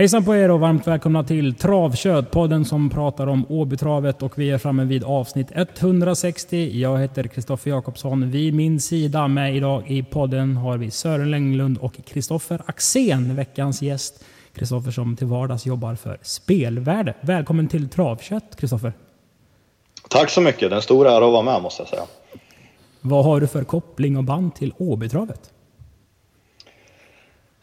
Hejsan på er och varmt välkomna till Travkött, podden som pratar om Åbytravet och vi är framme vid avsnitt 160. Jag heter Kristoffer Jakobsson. Vid min sida med idag i podden har vi Sören Länglund och Kristoffer Axén, veckans gäst. Kristoffer som till vardags jobbar för Spelvärde. Välkommen till Travkött, Kristoffer. Tack så mycket. Det är en stor ära att vara med måste jag säga. Vad har du för koppling och band till Åbytravet?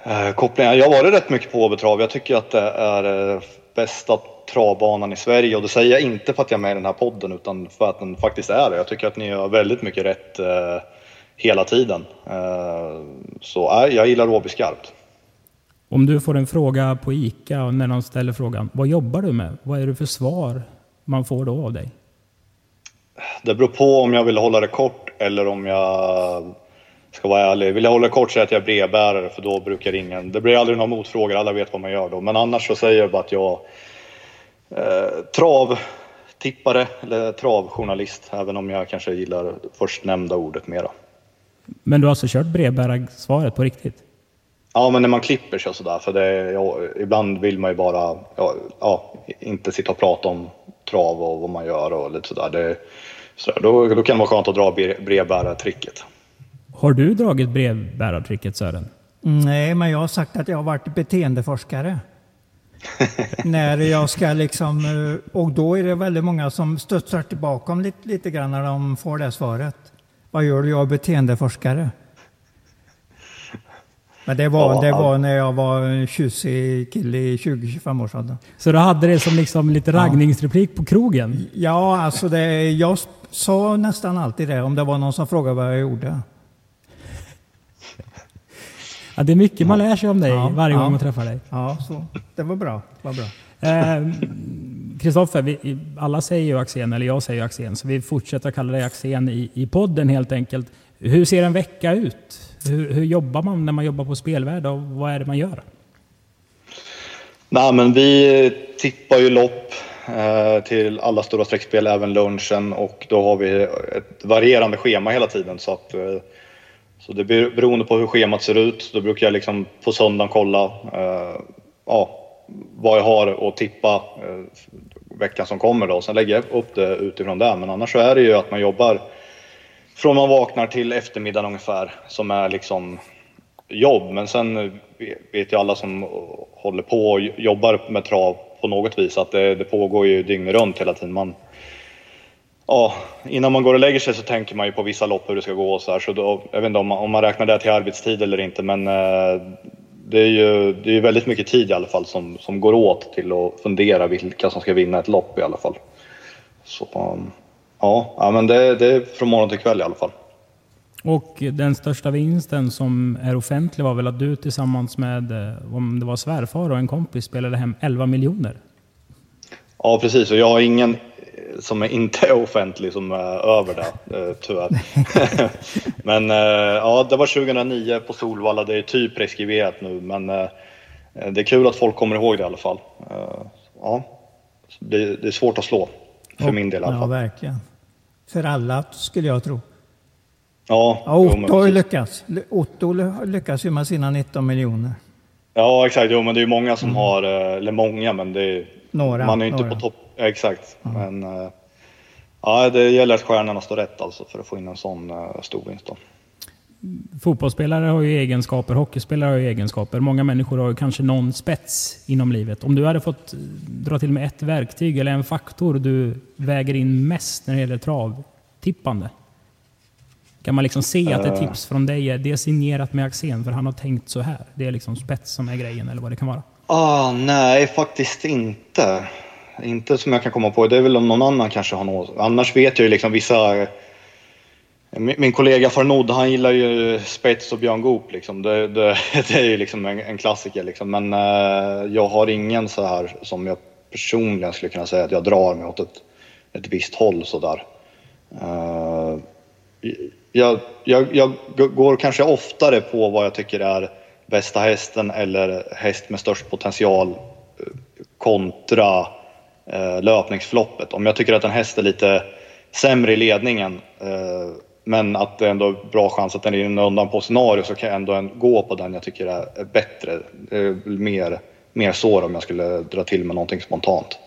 Eh, kopplingen, jag har varit rätt mycket på Åbytrav. Jag tycker att det är eh, bästa travbanan i Sverige och det säger jag inte för att jag är med i den här podden utan för att den faktiskt är det. Jag tycker att ni gör väldigt mycket rätt eh, hela tiden. Eh, så jag gillar Åby skarpt. Om du får en fråga på ICA och när de ställer frågan vad jobbar du med? Vad är det för svar man får då av dig? Det beror på om jag vill hålla det kort eller om jag ska vara ärlig. Vill jag hålla kort så är att jag är brevbärare för då brukar ingen... Det blir aldrig några motfrågor, alla vet vad man gör då. Men annars så säger jag bara att jag eh, travtippare eller travjournalist även om jag kanske gillar först nämnda ordet mera. Men du har alltså kört brevbärarsvaret på riktigt? Ja, men när man klipper sig och sådär, för det, ja, ibland vill man ju bara ja, ja, inte sitta och prata om trav och vad man gör och lite sådär. Det, sådär. Då, då kan det vara skönt att dra bre- brevbärartricket. Har du dragit brevbärartricket Sören? Nej, men jag har sagt att jag har varit beteendeforskare. när jag ska liksom, eh, och då är det väldigt många som studsar tillbaka om lite, lite grann när de får det svaret. Vad gör du? Jag är beteendeforskare. Men det var, Ja, det var när jag var en tjusig kille i 20-25 års ålder. Så du hade det som liksom lite raggningsreplik på krogen? Ja, alltså det, jag sa nästan alltid det om det var någon som frågade vad jag gjorde. Ja, det är mycket man lär sig om dig Ja, varje ja. gång man träffar dig. Ja, så det var bra. Det var bra. Eh, Kristoffer, vi- alla säger ju Axén, eller jag säger ju Axén, så vi fortsätter kalla dig Axén i, i podden helt enkelt. Hur ser en vecka ut? Hur, hur jobbar man när man jobbar på spelvärde och vad är det man gör? Nej, men vi tippar ju lopp eh, till alla stora streckspel, även lunchen och då har vi ett varierande schema hela tiden. Så, att, eh, så det blir beroende på hur schemat ser ut. Då brukar jag liksom på söndagen kolla eh, ja, vad jag har att tippa eh, veckan som kommer. Då. Sen lägger jag upp det utifrån det. Men annars så är det ju att man jobbar från man vaknar till eftermiddagen ungefär som är liksom jobb. Men sen eh, vet ju alla som håller på och jobbar med trav på något vis att det, det pågår ju dygnet runt hela tiden. Man, ja, innan man går och lägger sig så tänker man ju på vissa lopp hur det ska gå och så här. Så då, jag vet inte om man, om man räknar det till arbetstid eller inte men eh, det är ju det är väldigt mycket tid i alla fall som, som går åt till att fundera vilka som ska vinna ett lopp i alla fall. Så um, ja, ja men det, det är från morgon till kväll i alla fall. Och den största vinsten som är offentlig var väl att du tillsammans med, eh, om det var svärfar och en kompis, spelade hem 11 miljoner. Ja, precis. Och jag har ingen som är inte är offentlig som är över det, eh, tyvärr. men eh, ja, det var 2009 på Solvalla. Det är typ preskriberat nu, men eh, det är kul att folk kommer ihåg det i alla fall. Ja, det, det är svårt att slå, för min del i alla Ja, fall. verkligen. För alla skulle jag tro. Ja, Ja, Otto har ju lyckats. Otto ly- lyckas ju med sina 19 miljoner. Ja, exakt. Jo, men det är ju många som har, eh, eller många, men det är, Några, man är ju inte några. på topp. Exakt. Men eh, ja, det gäller att stjärnorna står rätt alltså för att få in en sån eh, stor vinst. Då. Fotbollsspelare har ju egenskaper, hockeyspelare har ju egenskaper. Många människor har ju kanske någon spets inom livet. Om du hade fått eh, dra till med ett verktyg eller en faktor du väger in mest när det gäller travtippande. Kan man liksom se att ett tips från dig är det är signerat med Axén för han har tänkt så här. Det är liksom spets som är grejen eller vad det kan vara. Ah, nej, faktiskt inte. Inte som jag kan komma på. Det är väl om någon annan kanske har något. Annars vet jag ju liksom vissa... min, kollega Farnod, han gillar ju spets och Björn Goop. Liksom. Det, det, det, är ju liksom en, en klassiker. Liksom. Men eh, jag har ingen så här som jag personligen skulle kunna säga att jag drar mig åt ett, ett visst håll sådär. Eh, jag, jag, jag går kanske oftare på vad jag tycker är bästa hästen eller häst med störst potential eh, kontra eh, löpningsfloppet. Om jag tycker att en häst är lite sämre i ledningen eh, men att det ändå är bra chans att den är undan på scenario så kan jag ändå gå på den jag tycker är, bättre. Eh, mer, mer så om jag skulle dra till med någonting spontant.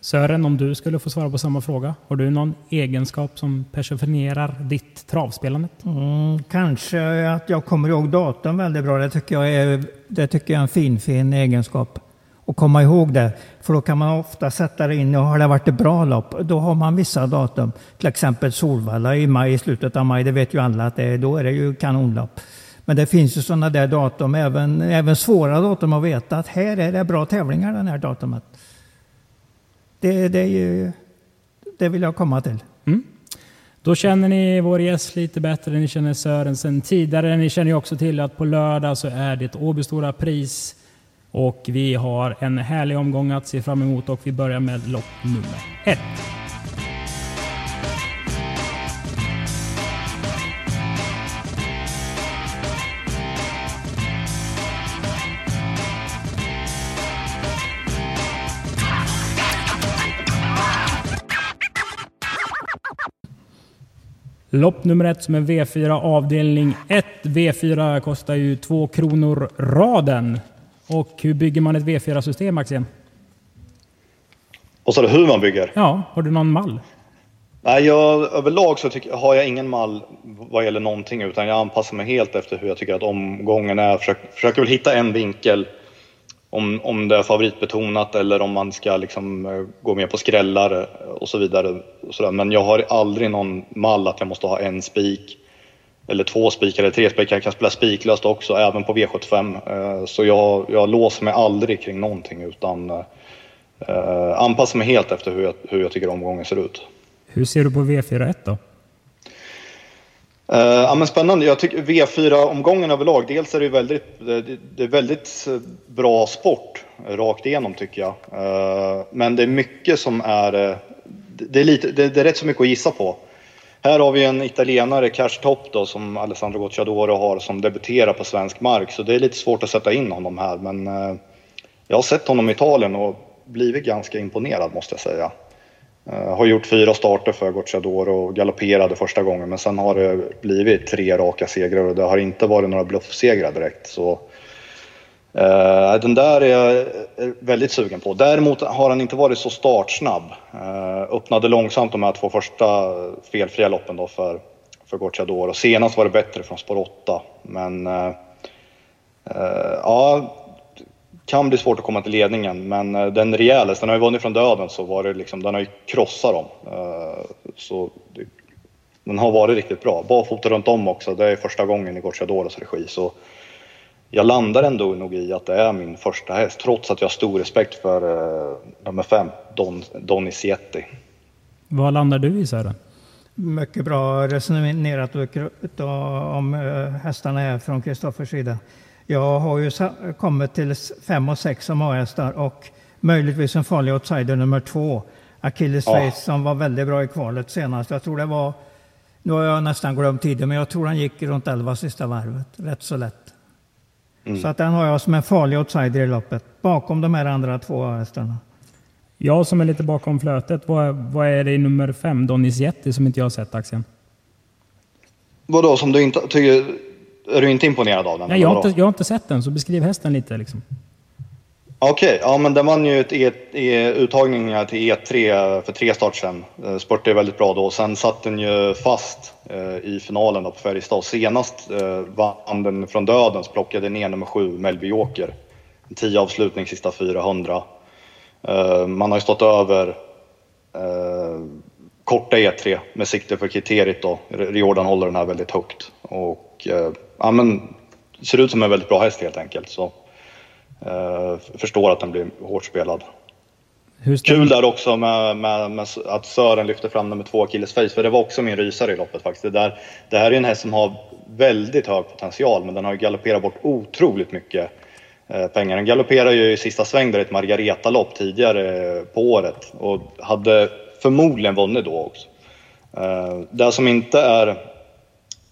Sören, om du skulle få svara på samma fråga. Har du någon egenskap som personifierar ditt travspelande? Mm, kanske att jag kommer ihåg datum väldigt bra. Det tycker jag är, det tycker jag är en fin, fin egenskap och komma ihåg det. För då kan man ofta sätta det in, och har det varit ett bra lopp, då har man vissa datum. Till exempel Solvalla i maj, i slutet av maj, det vet ju alla att det är, då är det ju kanonlopp. Men det finns ju sådana där datum, även, även svåra datum att veta att här är det bra tävlingar den här datumet. Det, det, är ju, det vill jag komma till. Mm. Då känner ni vår gäst lite bättre, ni känner Sören sen tidigare. Ni känner ju också till att på lördag så är det Åby Stora Pris och vi har en härlig omgång att se fram emot och vi börjar med lopp nummer ett. Lopp nummer ett som är V4 avdelning 1. V4 kostar ju 2 kronor raden. Och hur bygger man ett V4-system, Axén? Och så det hur man bygger? Ja, har du någon mall? Nej, jag, överlag så tycker, har jag ingen mall vad gäller någonting utan jag anpassar mig helt efter hur jag tycker att omgången är. Försöker, försöker väl hitta en vinkel om, om det är favoritbetonat eller om man ska liksom eh, gå med på skrällar och så vidare. Och så Men jag har aldrig någon mall att jag måste ha en spik eller två spikar eller tre spikar. Jag kan spela spiklöst också, även på V75. Eh, så jag, jag låser mig aldrig kring någonting utan eh, anpassar mig helt efter hur jag, hur jag tycker omgången ser ut. Hur ser du på V41 då? Uh, ja, men spännande. Jag tycker V4-omgången överlag, dels är det väldigt, det, är väldigt bra sport rakt igenom tycker jag. Uh, men det är mycket som är, det är, lite, det, är rätt så mycket att gissa på. Här har vi en italienare, Cash Top då, som Alessandro Gocciadoro har som debuterar på svensk mark. Så det är lite svårt att sätta in honom här. Men eh, jag har sett honom i Italien och blivit ganska imponerad måste jag säga. Eh, har gjort fyra starter för Gocciadoro och galopperade första gången men sen har det blivit tre raka segrar och det har inte varit några bluffsegrar direkt. Så, uh, den där är jag eh, väldigt sugen på. Däremot har han inte varit så startsnabb. Uh, öppnade långsamt de här två första felfria loppen då för, för Och Senast var det bättre från spår 8 men ja kan bli svårt att komma till ledningen, men den rejäles, den har ju vunnit från döden så var det liksom, den har ju krossat dem. Så det, den har varit riktigt bra. Barfota runt om också, det är första gången i Gocciadoros regi. Så jag landar ändå nog i att det är min första häst, trots att jag har stor respekt för uh, nummer fem, Don, Donizetti. Vad landar du i Sören? Mycket bra resonerat om hästarna här från Kristoffers sida. Jag har ju kommit till fem och sex som A-hästar och möjligtvis en farlig outsider nummer två. Achilles ja. som var väldigt bra i kvalet senast. Jag tror det var, nu har jag nästan glömt tiden, men jag tror han gick runt 11 sista varvet. Rätt så lätt. Mm. Så att den har jag som en farlig outsider i loppet, bakom de här andra två hästarna. Jag som är lite bakom flötet, vad, vad är det i nummer fem, Donis Jetti, som inte jag har sett aktien? Vadå, som du inte tycker är du inte imponerad av den? Nej, jag har, inte, jag har inte sett den, så beskriv hästen lite. Liksom. Okej, okay, ja men den vann ju ett e, e, uttagningar till E3 för tre start sen. Eh, Spurtade väldigt bra då. Sen satt den ju fast eh, i finalen då på Färjestad. Senast eh, vann den från döden, så plockade ner nummer sju, Melby Joker. 10 avslutning sista 400. Eh, man har ju stått över eh, korta E3 med sikte för kriteriet då. Riordan håller den här väldigt högt. Och eh, ja, men, ser ut som en väldigt bra häst helt enkelt. Så, förstår att den blir hårt spelad. Kul där också med, med, med, att Sören lyfter fram nummer två Achilles Face, för det var också min rysare i loppet faktiskt. Det, där, det här är en häst som har väldigt hög potential, men den har galopperat bort otroligt mycket eh, pengar. Den galopperade ju i sista sväng där ett Margareta-lopp tidigare på året och hade förmodligen vunnit då också. Eh, det som inte är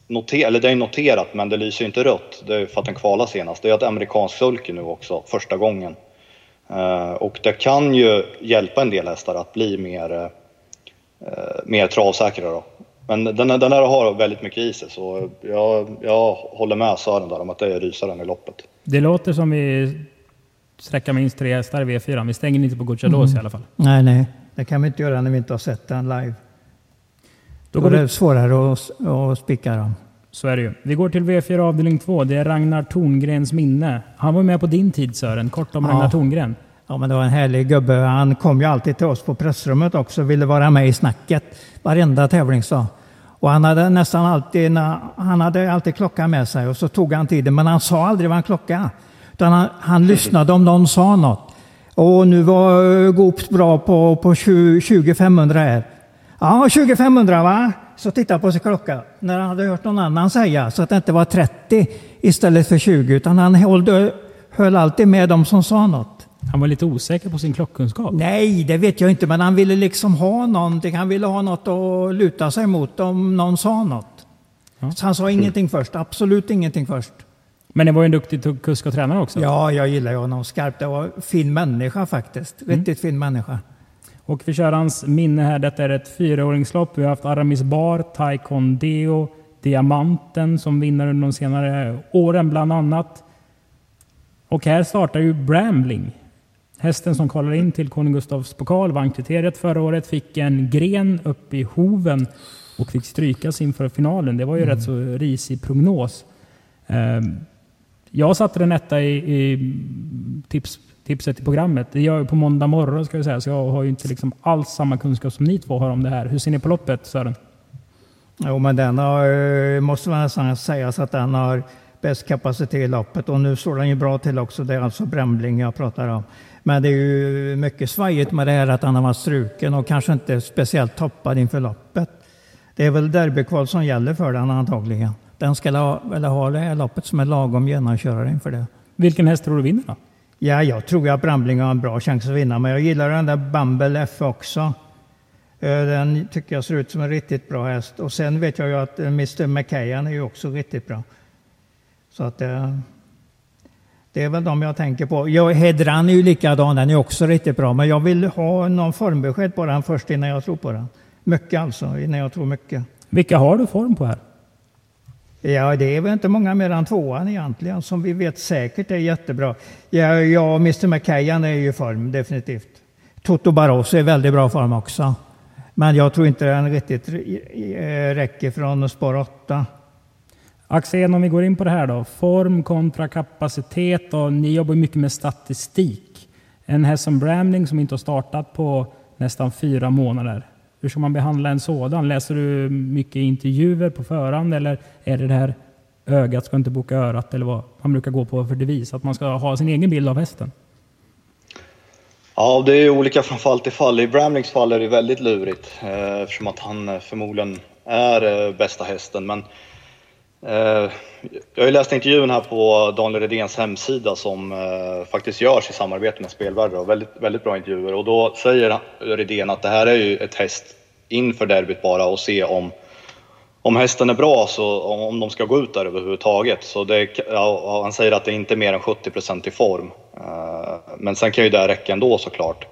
noterat, eller det är noterat men det lyser inte rött, det är för att den kvalade senast, det är ett amerikanskt sulky nu också, första gången. Eh, och det kan ju hjälpa en del hästar att bli mer, eh, mer travsäkra då. Men den, den där har väldigt mycket i sig så jag, jag håller med Sören där om att det är rysaren i loppet. Det låter som vi sträcker minst tre hästar i V4. Vi stänger inte på Gucciados mm. i alla fall. Nej, nej. Det kan vi inte göra när vi inte har sett den live. Då, Då är det svårare att, att spika dem. Så är det ju. Vi går till V4 avdelning 2. Det är Ragnar Torngrens minne. Han var med på din tid Sören. Kort om ja. Ragnar Torngren. Ja, men det var en härlig gubbe. Han kom ju alltid till oss på pressrummet också och ville vara med i snacket varenda tävlingsdag. Och han hade nästan alltid, han hade alltid klockan med sig och så tog han tiden, men han sa aldrig vad han klockan. Utan han, han lyssnade om någon sa något. Och nu var Goops bra på, på 2500 här. Ja, 2500 va? Så tittade på sin klocka när han hade hört någon annan säga så att det inte var 30 istället för 20 utan han höll, höll alltid med dem som sa något. Han var lite osäker på sin klockkunskap? Nej, det vet jag inte, men han ville liksom ha någonting. Han ville ha något att luta sig mot om någon sa något. Ja. Så han sa ingenting först, absolut ingenting först. Men det var ju en duktig kusk och tränare också? Ja, jag gillar ju honom skarpt. Det var en fin människa faktiskt. Mm. Riktigt fin människa. Och vi kör hans minne här. Detta är ett fyraåringslopp. Vi har haft Aramis Bar, Taikon Deo, Diamanten som vinnare under de senare åren bland annat. Och här startar ju Brambling. Hästen som kvalar in till Konung Gustavs pokal, vann kriteriet förra året, fick en gren upp i hoven och fick strykas inför finalen. Det var ju mm. rätt så risig prognos. Ehm, jag satte den etta i, i tips tipset i programmet. Det gör jag på måndag morgon ska jag säga, så jag har ju inte liksom alls samma kunskap som ni två har om det här. Hur ser ni på loppet Sören? Jo, men den har, eh, måste man nästan säga att den har bäst kapacitet i loppet och nu står den ju bra till också. Det är alltså Brämling jag pratar om. Men det är ju mycket svajigt med det här att han har varit struken och kanske inte speciellt toppad inför loppet. Det är väl derbykval som gäller för den antagligen. Den ska ha, eller ha det här loppet som är lagom genomkörare inför det. Vilken häst tror du vinner då? Ja, jag tror att Brambling har en bra chans att vinna, men jag gillar den där Bumble F också. Eh, den tycker jag ser ut som en riktigt bra häst. Och sen vet jag ju att eh, Mr McKayan är ju också riktigt bra. Så att det, det är väl de jag tänker på. Ja, Hedran är ju likadan, den är också riktigt bra. Men jag vill ha någon formbesked på den först innan jag tror på den. Mycket alltså, innan jag tror mycket. Vilka har du form på här? Ja, det är väl inte många mer än tvåan egentligen som vi vet säkert är jättebra. Ja, jag och Mr McKayan är ju i form, definitivt. Toto Barroso är i väldigt bra form också. Men jag tror inte den riktigt eh, räcker från spår 8. Axén, om vi går in på det här då. Form kontra kapacitet och ni jobbar mycket med statistik. En häst som Bramling som inte har startat på nästan fyra månader. Hur ska man behandla en sådan? Läser du mycket intervjuer på förhand eller är det det här ögat ska inte boka örat eller vad man brukar gå på för devis? Att man ska ha sin egen bild av hästen? Ja, det är olika från fall till fall. I Bramlings fall är det väldigt lurigt eh, eftersom att han eh, förmodligen är eh, bästa hästen. Men Eh, jag har ju läst intervjun här på Daniel Redéns hemsida som eh, faktiskt görs i samarbete med Spelvärde väldigt, väldigt bra intervjuer. Och då säger Redén att det här är ju ett häst inför derbyt bara och se om, om hästen är bra, alltså, så om de ska gå ut där överhuvudtaget. Så det, ja, han säger att det inte är mer än 70% i form. Eh, men sen kan ju det räcka ändå såklart.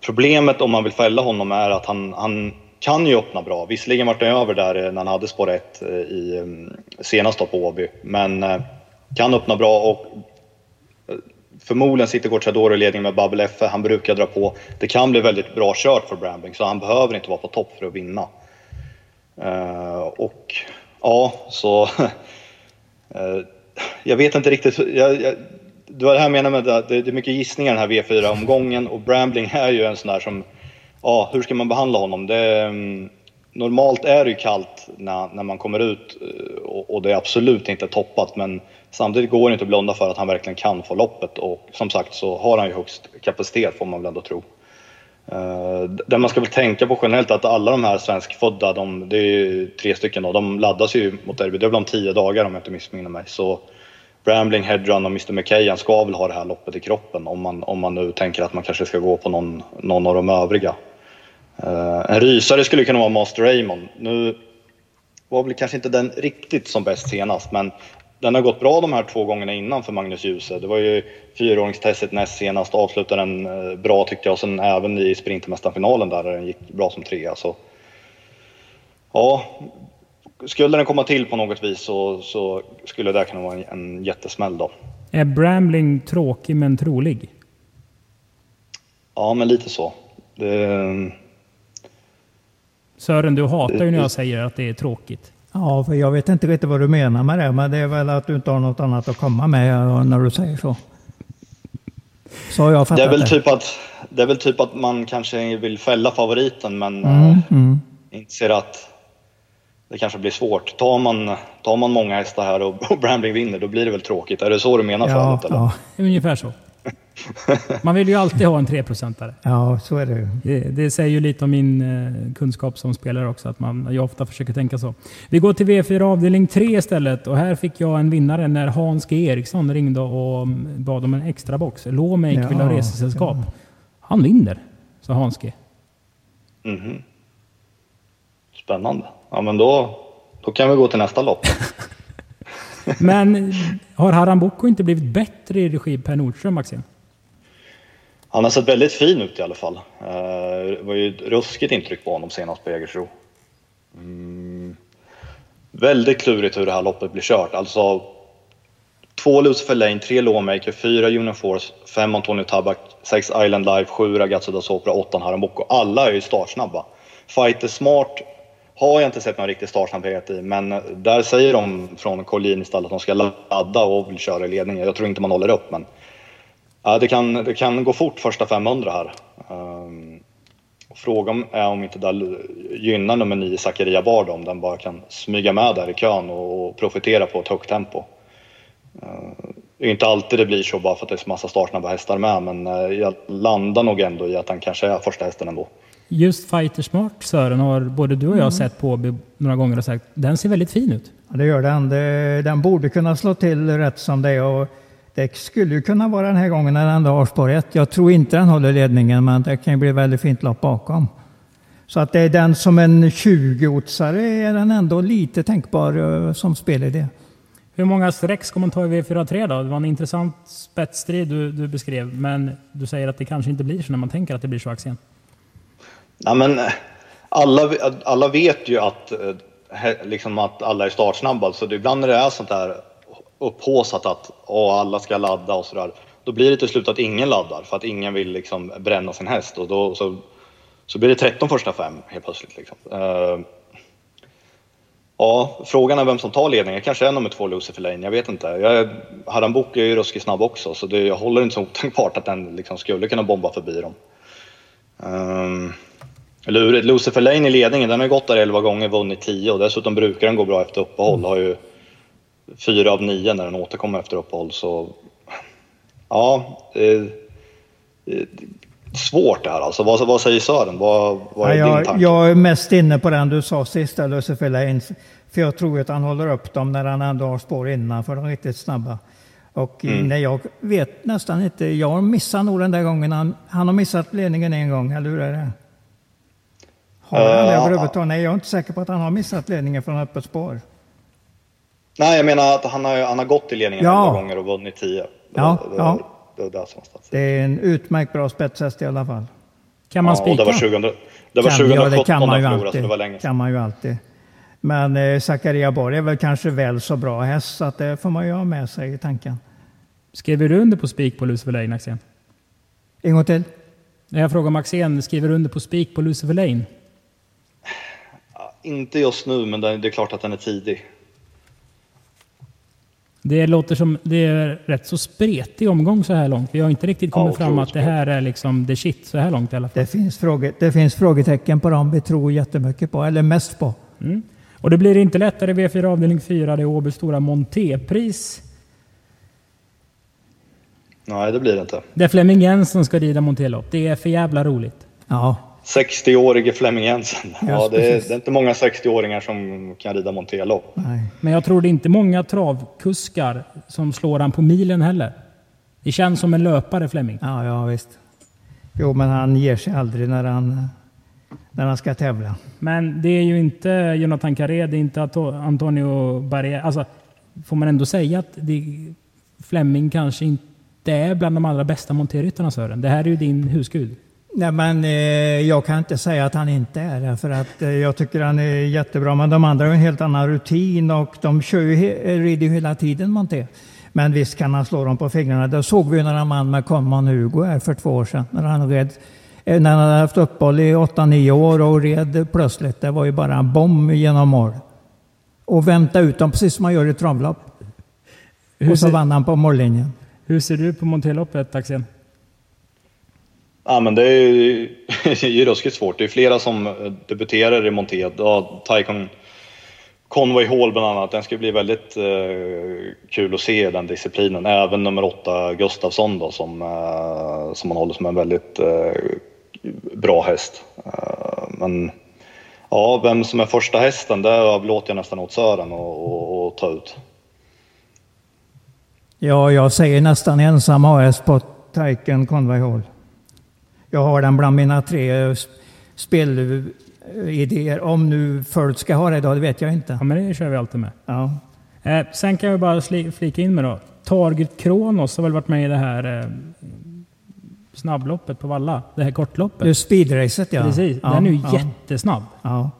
Problemet om man vill fälla honom är att han, han kan ju öppna bra. Visserligen vart han över där eh, när han hade spår 1 eh, i mm, senast på Åby, men eh, kan öppna bra och förmodligen sitter Gocciadoro i ledning med Babbel F. Han brukar dra på. Det kan bli väldigt bra kört för Brambling, så han behöver inte vara på topp för att vinna. Och ja, så... jag vet inte riktigt. Jag, jag, det var det här jag menar med att det är mycket gissningar den här V4-omgången och Brambling är ju en sån där som ja, hur ska man behandla honom? Det, mm, normalt är det ju kallt när, när man kommer ut eh, och, och det är absolut inte toppat men samtidigt går det inte att blunda för att han verkligen kan få loppet och som sagt så har han ju högst kapacitet får man väl ändå tro. Eh, det man ska väl tänka på generellt är att alla de här svenskfödda, de, det är ju tre stycken då, de laddas ju mot derby. Det är väl om tio dagar om jag inte missminner mig. Så Brambling, Hedrun och Mr McKayan ska väl ha det här loppet i kroppen om man, om man nu tänker att man kanske ska gå på någon, någon av de övriga. Uh, en rysare skulle kunna vara Master Raymond. Nu var väl kanske inte den riktigt som bäst senast, men den har gått bra de här två gångerna innan för Magnus Djuse. Det var ju fyraåringstestet näst senast, avslutade den uh, bra tyckte jag sen även i Sprintermästarfinalen där den gick bra som trea. Så, ja, skulle den komma till på något vis så, så skulle det kunna vara en, en jättesmäll då. Är Brambling tråkig men trolig? Ja, men lite så. Det, Sören, du hatar ju när jag säger att det är tråkigt. Ja, för jag vet inte riktigt vad du menar med det, men det är väl att du inte har något annat att komma med när du säger så. Så har jag fattat det. Är väl det. Typ att, det är väl typ att man kanske vill fälla favoriten, men Mm, äh, mm. inser att det kanske blir svårt. Tar man, tar man många hästar här och, och Brambling vinner, då blir det väl tråkigt. Är det så du menar Ja, förut? Eller? ja, Ungefär så. Man vill ju alltid ha en treprocentare. ja, så är det ju. Det, det säger ju lite om min eh, kunskap som spelare också, att man, jag ofta försöker tänka så. Vi går till V4 avdelning 3 istället och här fick jag en vinnare när Hans G Eriksson ringde och mm, bad om en extra box. Lawmake vill ha Ja, resesällskap. Han vinner, sa Hans G. Mhm. Spännande. Ja, men då, då kan vi gå till nästa lopp. Men har Haram Boko inte blivit bättre i regi Per Nordström, Axel? Han har sett väldigt fin ut i alla fall. Eh, det var ju ett ruskigt intryck på honom senast på Jägersro. Mm. Väldigt klurigt hur det här loppet blir kört. Alltså, två Lucifer Lane, tre Lawmaker, fyra Union Force, fem Antonio Tabak, sex Island Life, sju Ragazzo da Sopra, åtta Haram Alla är ju startsnabba. Fighter Smart har jag inte sett någon riktig startsnabbhet i, men där säger de från Collin istället att de ska ladda och vill köra i ledningen. Jag tror inte man håller upp, men Ja, det, kan, det kan gå fort första 500 här. Um, frågan är om inte det gynnar nummer 9 Zakaria Bard om den bara kan smyga med där i kön och, och profitera på ett högt tempo. Uh, det är inte alltid det blir så bara för att det är så massa startsnabba hästar med men uh, jag landar nog ändå i att den kanske är första hästen ändå. Just Fighter Smart, Sören, har både du och jag sett på några gånger och sagt den ser väldigt fin ut. Ja, det gör den. Det, den borde kunna slå till rätt som det är. Och det skulle ju kunna vara den här gången när ändå har spår 1. Jag tror inte den håller ledningen, men det kan ju bli väldigt fint lopp bakom. Så att det är den som en 20-otsare är den ändå lite tänkbar eh, som spelidé. Hur många streck ska man ta i V43 då? Det var en intressant spetsstrid du, du beskrev, men du säger att det kanske inte blir så när man tänker att det blir så Axén. Ja, men eh, alla, alla vet ju att, eh, liksom att alla är startsnabba, så det, ibland när det är sånt där upphaussat att oh, alla ska ladda och sådär, då blir det till slut att ingen laddar för att ingen vill liksom bränna sin häst och då så, så blir det 13 första fem helt plötsligt. Liksom. Uh, ja, frågan är vem som tar ledningen. Kanske är nummer två Lucifer Lane, jag vet inte. Jag Haram Book är ju ruskigt snabb också, så det, jag håller inte så otänkbart att den liksom skulle kunna bomba förbi dem. Eh, um, Lurigt. Lucifer Lane i ledningen, den har gått där 11 gånger, vunnit 10 och dessutom brukar den gå bra efter uppehåll. Har ju fyra av nio när den återkommer efter uppehåll. Så ja, det är svårt det här alltså. Vad, vad säger Sören? Vad, vad är Ja, din jag, tanke? jag är mest inne på den du sa sist, Lucifer Lane. För jag tror att han håller upp dem när han ändå har spår innan, för de är riktigt snabba. Och Mm. när jag vet nästan inte, jag missar nog den där gången. Han, han har missat ledningen en gång, eller hur är det? Har han Eh, överhuvudtaget? Nej, jag är inte säker på att han har missat ledningen från öppet spår. Nej, jag menar att han har, han har gått i ledningen Ja. 11 gånger och vunnit 10. Det, Ja, det, ja. det, det, det, som var statistik. Det är en utmärkt bra spetshäst i alla fall. Kan man Ja, och det spika? var 2000, det var Kan- 2017 ja, det kan man ju så alltid. det var länge kan man ju alltid. Men eh, Zakaria Borg är väl kanske väl så bra häst, så att det får man ju ha med sig i tanken. Skriver du under på spik på Lucifer Lane, Axén? En gång till. När jag frågar om Axén, skriver du under på spik på Lucifer Lane? Inte just nu, men det, det är klart att den är tidig. Det låter som det är rätt så spretig omgång så här långt. Vi har inte riktigt kommit Ja, fram att det här är liksom the shit så här långt i alla fall. Det finns, fråge, det finns frågetecken på dem vi tror jättemycket på, eller mest på. Mm. Och det blir inte lättare i V4 avdelning 4. Det är Åbys stora Montépris. Nej, det blir det inte. Där Flemming Jensen ska rida Montélopp. Det är för jävla roligt. Ja, 60-årige Flemming Jensen. Ja, det, är, det är inte många 60-åringar som kan rida Montelopp. nej. Men jag tror det är inte många travkuskar som slår han på milen heller. Det känns som en löpare Flemming. Ja, ja visst. Jo, men han ger sig aldrig när han, när han ska tävla. Men det är ju inte Jonathan Carré, det är inte Antonio Barrier. Alltså, får man ändå säga att det, Flemming kanske inte är bland de allra bästa monterryttarna Sören. Det här är ju din husgud. Nej, men eh, jag kan inte säga att han inte är det, för att eh, jag tycker han är jättebra. Men de andra har en helt annan rutin och de kör ju, he- rider ju hela tiden Monté. Men visst kan han slå dem på fingrarna. Det såg vi när han vann med Conman Hugo här för två år sedan. När han red, eh, när han hade haft uppehåll i 8-9 år och red plötsligt. Det var ju bara en bomb genom mål. Och vänta ut dem precis som man gör i travlopp. Hur Och så ser, vann han på mållinjen. hur ser du på Monteloppet Axel? Ja, men det är ju, det är ju ruskigt svårt. Det är flera som eh, debuterar i Monté. Ja, Taikon Conway Hall bland annat. Den ska bli väldigt eh, kul att se i den disciplinen. Även nummer åtta Gustafsson då som, eh, som man håller som en väldigt eh, bra häst. Eh, men ja, vem som är första hästen det överlåter jag nästan åt Sören att- att ta ut. Ja, jag säger nästan ensam AS på Taiken Conway Hall. Jag har den bland mina tre sp- spelidéer. Om nu Föld ska ha det idag, det vet jag inte. Ja, men det kör vi alltid med. Ja. Eh, sen kan jag bara flika in med då. Target Kronos har väl varit med i det här eh, snabbloppet på Valla? Det här kortloppet. Det speedracet ja. Precis. ja, den är ju ja, jättesnabb. ja.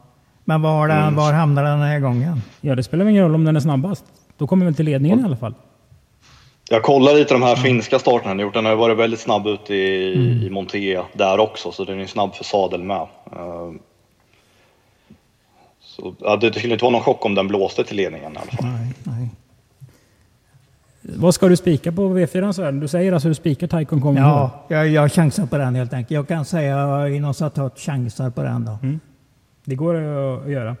Men var, den, var hamnar den här gången? Ja, det spelar ingen roll om den är snabbast. Då kommer väl till ledningen i alla fall. Jag kollar lite de här finska starterna han gjort. Den har ju varit väldigt snabb ute i, i Monté där också, så den är ju snabb för sadel med. Eh, Så, ja, det skulle inte vara någon chock om den blåste till ledningen i alla fall. Nej, nej. Vad ska du spika på V4 Sören? Du säger alltså att du spikar Taikon kommer Ja, jag, jag chansar på den helt enkelt. Jag kan säga inom citat chansar på den då. Det går att att göra.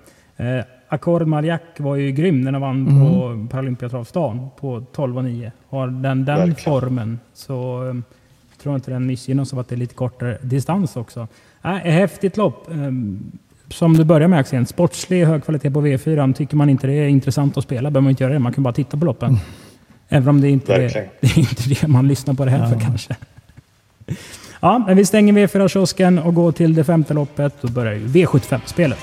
Accord Mariac var ju grym när han vann Mm. på Paralympiatravstan på 12 och 9. Har den den Verkligen. formen så eh, tror jag inte den missgynnas av att det är lite kortare distans också. Äh, häftigt lopp. Eh, som du börjar med Axel, sportslig hög kvalitet på V4. Tycker man inte det är intressant att spela behöver man inte göra det. Man kan bara titta på loppen. Även om det inte är, det är inte det man lyssnar på det här för kanske. Ja, men vi stänger V4-kiosken och går till det femte loppet. Då börjar ju V75-spelet.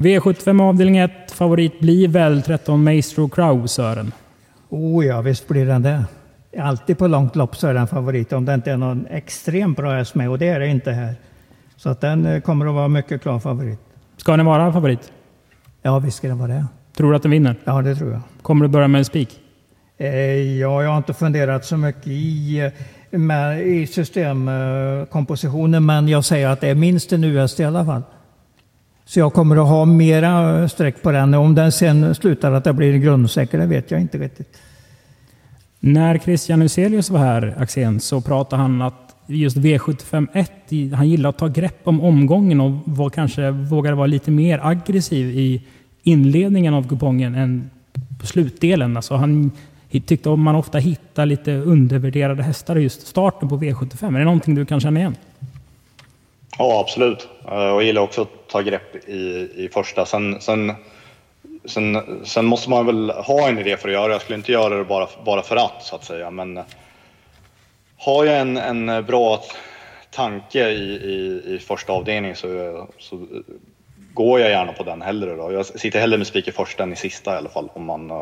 V75 avdelning 1. Favorit blir väl 13 Maestro Crow, Sören. Oh ja, visst blir den det. Alltid på långt lopp så är den favorit om det inte är någon extremt bra häst med och det är det inte här. Så att den eh, kommer att vara mycket klar favorit. Ska den vara favorit? Ja, visst ska den vara det. Tror du att den vinner? Ja, det tror jag. Kommer du börja med en spik? Eh, ja, jag har inte funderat så mycket i, eh, med, i systemkompositionen, men jag säger att det är minst en US i alla fall. Så jag kommer att ha mera streck på den. Om den sen slutar att det blir grundsäker, det vet jag inte riktigt. När Christian Huselius var här, Axén, så pratade han att just V751, han gillar att ta grepp om omgången och var kanske vågade vara lite mer aggressiv i inledningen av kupongen än på slutdelen. Alltså han tyckte om man ofta hittar lite undervärderade hästar i just starten på V75. Är det någonting du kan känna igen? Ja, absolut. Eh, jag gillar också att ta grepp i, i första. Sen, sen, sen, sen måste man väl ha en idé för att göra det. Jag skulle inte göra det bara, bara för att, så att säga. Men eh, har jag en, en bra tanke i, i, i första avdelningen så, så går jag gärna på den hellre. Då. Jag sitter hellre med spik i första än i sista i alla fall, om man, eh,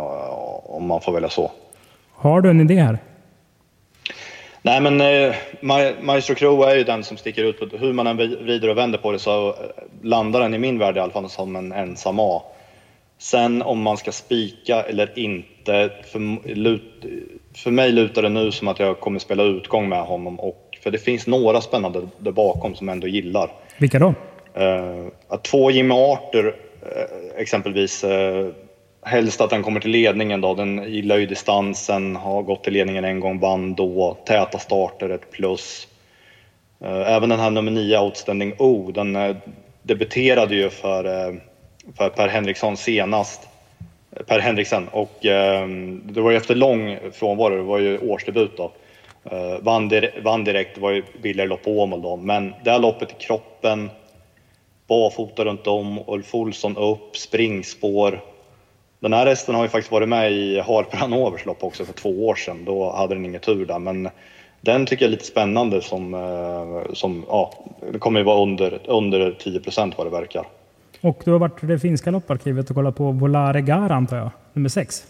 om man får välja så. Har du en idé här? Nej, men eh, Ma- Maestro Crow är ju den som sticker ut. På, hur man än vrider och vänder på det så eh, landar den i min värld i alla fall som en ensam A. Sen om man ska spika eller inte, för, lut, för mig lutar det nu som att jag kommer spela utgång med honom. Och, för det finns några spännande där bakom som jag ändå gillar. Vilka då? Att två Jimmy Arthur uh, exempelvis, uh, helst att den kommer till ledningen då. Den gillar ju distansen, har gått till ledningen en gång, vann då. Täta starter, ett plus. Eh, även den här nummer 9, Outstanding O, den eh, debuterade ju för eh, för Per Henriksson senast. Per Henriksen och ehm, det var ju efter lång frånvaro, det var ju årsdebut då. Vann, direkt, vann direkt, det var ju billigare lopp på Åmål då, men det här loppet i kroppen, barfota runt om, Ulf Olsson upp, springspår. Den här hästen har ju faktiskt varit med i Harper Hanovers lopp också för två år sedan, då hade den ingen tur där, men den tycker jag är lite spännande som, eh, som ja, det kommer ju vara under, under 10 procent vad det verkar. Och du har varit i det finska lopparkivet och kollat på Volare Gar antar jag, nummer 6?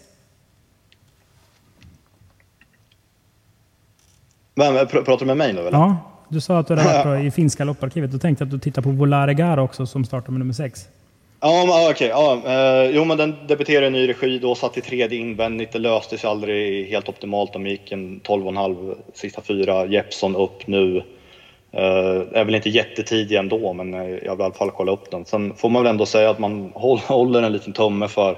Vem, pratar du med mig nu eller? Ja, du sa att du hade varit i finska lopparkivet. Då tänkte jag att du tittar på Volare Gar också som startar med nummer 6. Ja, okej. Okay, ja, eh, jo, men den debuterade i ny regi då, satt i tredje invändigt. Det löste sig aldrig helt optimalt. De gick en 12,5 sista fyra. Jeppson upp nu. Uh, är väl inte jättetidig ändå, men eh, jag vill i alla fall kolla upp den. Sen får man väl ändå säga att man håller en liten tumme för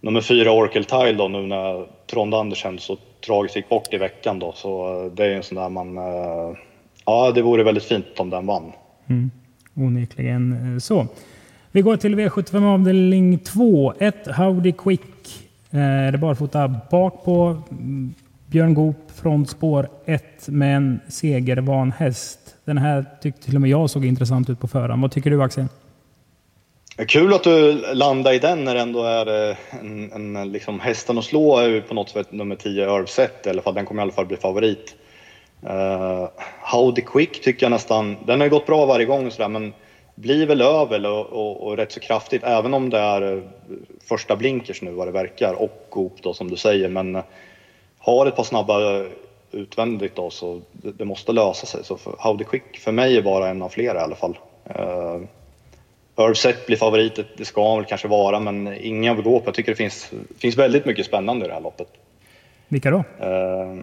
nummer fyra Orkel Tile då nu när Trond Andersen så tragiskt gick bort i veckan då. Så eh, det är en sån där man... Uh, ja, det vore väldigt fint om den vann. Mm. Onekligen så. Vi går till V75 avdelning 2. 1 Howdy Quick. Eh, är det barfota bak på mm, Björn Goop från spår 1 med en segervan häst. Den här tyckte till och med jag såg intressant ut på förhand. Vad tycker du Axel? Kul att du landar i den när det ändå är eh, en, en liksom hästen att slå är på något sätt nummer 10 Örvset i alla fall. Den kommer i alla fall bli favorit. Eh, uh, Howdy Quick tycker jag nästan, den har ju gått bra varje gång sådär men blir väl över och, och, och, rätt så kraftigt även om det är eh, första blinkers nu vad det verkar och Goop då som du säger men har ett par snabba utvändigt då, så det, det måste lösa sig. Så för Howdy Quick för mig är bara en av flera i alla fall. Uh, Irvset blir favorit, det ska han väl kanske vara, men ingen vill gå på. Jag tycker det finns, finns väldigt mycket spännande i det här loppet. Vilka då? Uh,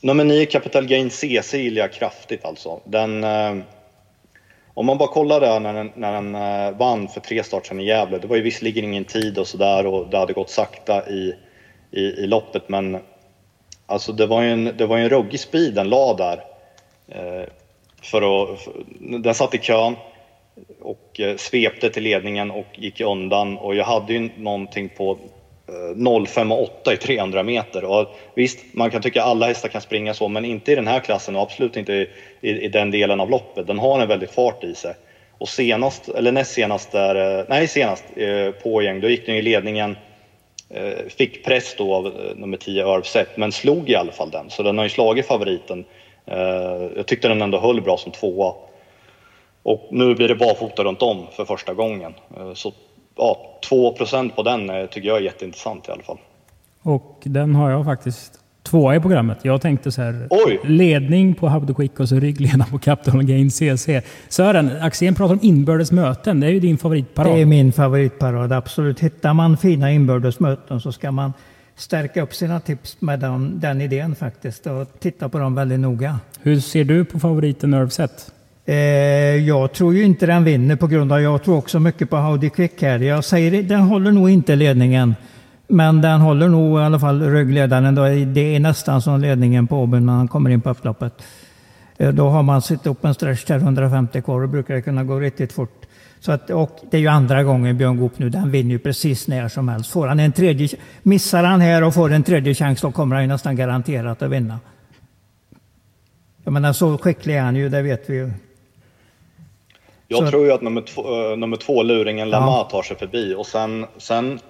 nummer 9, Capital Gain CC gillar jag kraftigt alltså. Den, uh, om man bara kollar där när den, när den eh, vann för tre start sedan i Gävle, det var ju visserligen ingen tid och sådär och det hade gått sakta i, i, i loppet, men Alltså det var ju en, det var en ruggig speed den la där. Eh, för att, för, den satt i kön och eh, svepte till ledningen och gick undan och jag hade ju någonting på 0,58 i 300 meter. Och visst, man kan tycka att alla hästar kan springa så, men inte i den här klassen och absolut inte i, i, i den delen av loppet. Den har en väldigt fart i sig. Och senast, eller näst senast, där, eh, nej senast eh, på gäng, då gick den i ledningen Eh, fick press då av eh, nummer 10 Irvset, men slog i alla fall den. Så den har ju slagit favoriten. Eh, jag tyckte den ändå höll bra som tvåa. Och nu blir det barfota runt om för första gången. Eh, så ja, 2% på den tycker jag är jätteintressant i alla fall. Och den har jag faktiskt tvåa i programmet. Jag tänkte så här, Oj. ledning på How Quick och så ryggleda på Capital Gain CC. Sören, Axén pratar om inbördes möten. Det är ju din favoritparad. Det är min favoritparad, absolut. Hittar man fina inbördes möten så ska man stärka upp sina tips med den, den idén faktiskt och titta på dem väldigt noga. Hur ser du på favoriten Nerveset? Eh, jag tror ju inte den vinner på grund av, jag tror också mycket på Howdy Quick här. Jag säger, den håller nog inte ledningen. Men den håller nog i alla fall ryggledaren. Det är nästan som ledningen på Åby när han kommer in på upploppet. Eh, då har man sitt upp en stretch till 150 kvar och brukar det kunna gå riktigt fort. Så att, och det är ju andra gången Björn Goop nu, den vinner ju precis när som helst. Får han en tredje, missar han här och får en tredje chans då kommer han ju nästan garanterat att vinna. Jag menar så skicklig är han ju, det vet vi ju. Jag så. tror ju att nummer två, äh, nummer två luringen Lama ja. tar sig förbi och sen, sen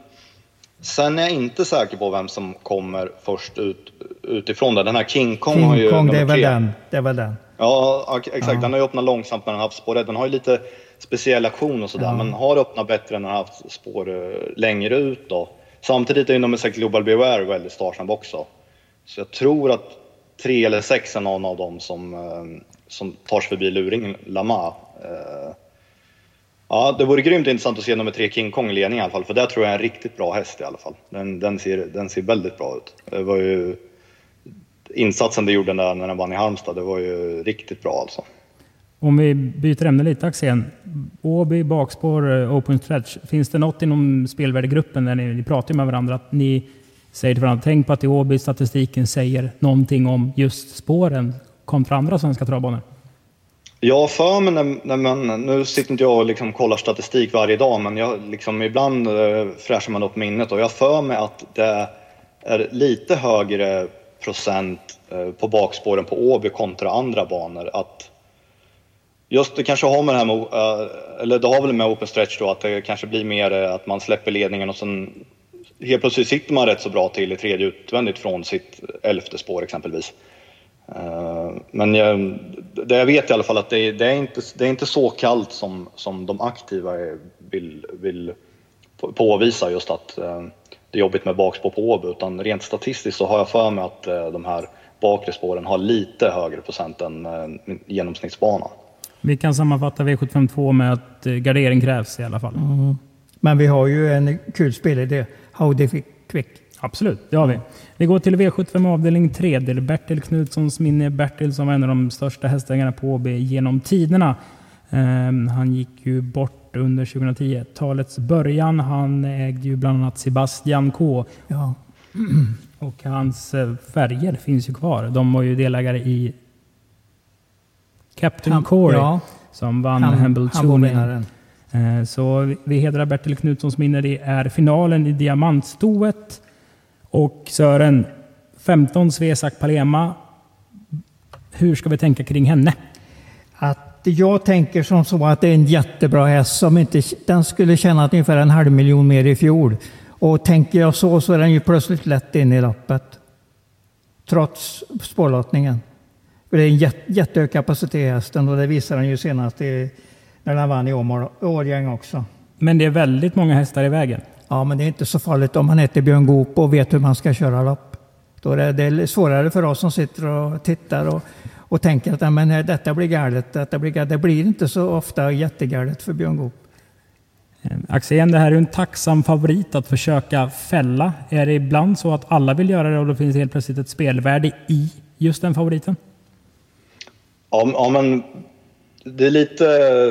Sen är jag inte säker på vem som kommer först ut, utifrån det. Den här King Kong King har ju Kong, det är väl den. Det är väl den. Ja, exakt. Ja. Den har ju öppnat långsamt när den haft spår Den har ju lite speciell aktion och sådär, ja. men har öppnat bättre när den har haft spår eh, längre ut då. Samtidigt är ju nummer 6 Global Beware väldigt startsnabb också. Så jag tror att tre eller sex är någon av dem som, eh, som tar sig förbi luringen Lama. Eh, Ja, det vore grymt intressant att se nummer tre King Kong i ledning i alla fall, för där tror jag är en riktigt bra häst i alla fall. Den, den, ser, den ser väldigt bra ut. Det var ju insatsen du gjorde där när den vann i Halmstad, det var ju riktigt bra alltså. Om vi byter ämne lite Axén. Åby, bakspår, eh, open stretch. Finns det något inom spelvärdegruppen där ni, ni pratar med varandra att ni säger till varandra, tänk på att i Åby statistiken säger någonting om just spåren kontra andra svenska travbanor? Ja, för mig när, när man, nu sitter inte jag och liksom kollar statistik varje dag, men jag, liksom, ibland eh, fräschar man upp minnet och jag för mig att det är lite högre procent eh, på bakspåren på Åby kontra andra banor. Att just det kanske har med det här med, eh, eller det har väl med open stretch då, att det kanske blir mer eh, att man släpper ledningen och sen helt plötsligt sitter man rätt så bra till i tredje utvändigt från sitt elfte spår exempelvis. Eh, men jag, det jag vet i alla fall att det, det, är, inte, det är inte så kallt som, som de aktiva vill, vill påvisa just att eh, det är jobbigt med bakspår på Åby utan rent statistiskt så har jag för mig att eh, de här bakre spåren har lite högre procent än genomsnittsbanan. Vi kan sammanfatta V752 med att gardering krävs i alla fall. Mm. Men vi har ju en kul spelidé. How Quick. Absolut, det har vi. Vi går till V75 avdelning 3. Det är Bertil Knutssons minne. Bertil som var en av de största hästägarna på AB genom tiderna. Um, han gick ju bort under 2010-talets början. Han ägde ju bland annat Sebastian K. Ja. Och hans eh, färger finns ju kvar. De var ju delägare i Captain han, Corey ja. som vann Hambletonian. Eh, så vi hedrar Bertil Knutssons minne. Det är finalen i diamantstoet. Och Sören, 15 Svesak Palema. Hur ska vi tänka kring henne? Att jag tänker som så att det är en jättebra häst som inte, den skulle tjäna ungefär en halv miljon mer i fjol. Och tänker jag så så är den ju plötsligt lätt in i loppet. Trots spårlottningen. Det är en jättehög kapacitet i hästen och det visar den ju senast i, när den vann i Årgäng också. Men det är väldigt många hästar i vägen. Ja, men det är inte så farligt om man heter Björn Goop och vet hur man ska köra lopp. Då är det svårare för oss som sitter och tittar och, och tänker att men, detta blir galet. Detta blir galet. Det blir inte så ofta jättegalet för Björn Goop. Eh, Axén, det här är en tacksam favorit att försöka fälla. Är det ibland så att alla vill göra det och då finns det helt plötsligt ett spelvärde i just den favoriten? Ja, ja men det är lite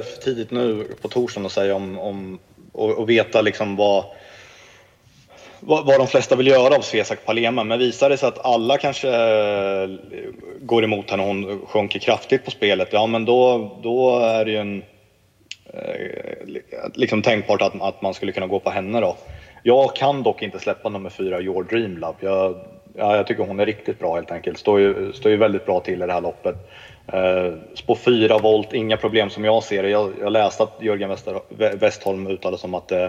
för tidigt nu på torsdagen att säga om, om och, och veta liksom vad vad, vad de flesta vill göra av Svesak Palema, men visar det sig att alla kanske eh, går emot henne och hon sjunker kraftigt på spelet, ja men då, då är det ju en eh, liksom tänkbart att, att man skulle kunna gå på henne då. Jag kan dock inte släppa nummer fyra, Your Dream Love. Jag, ja, jag tycker hon är riktigt bra helt enkelt. Står ju, står ju väldigt bra till i det här loppet. Eh, spår 4 volt, inga problem som jag ser det. Jag, jag läste att Jörgen Wester, Westholm uttalade som att eh,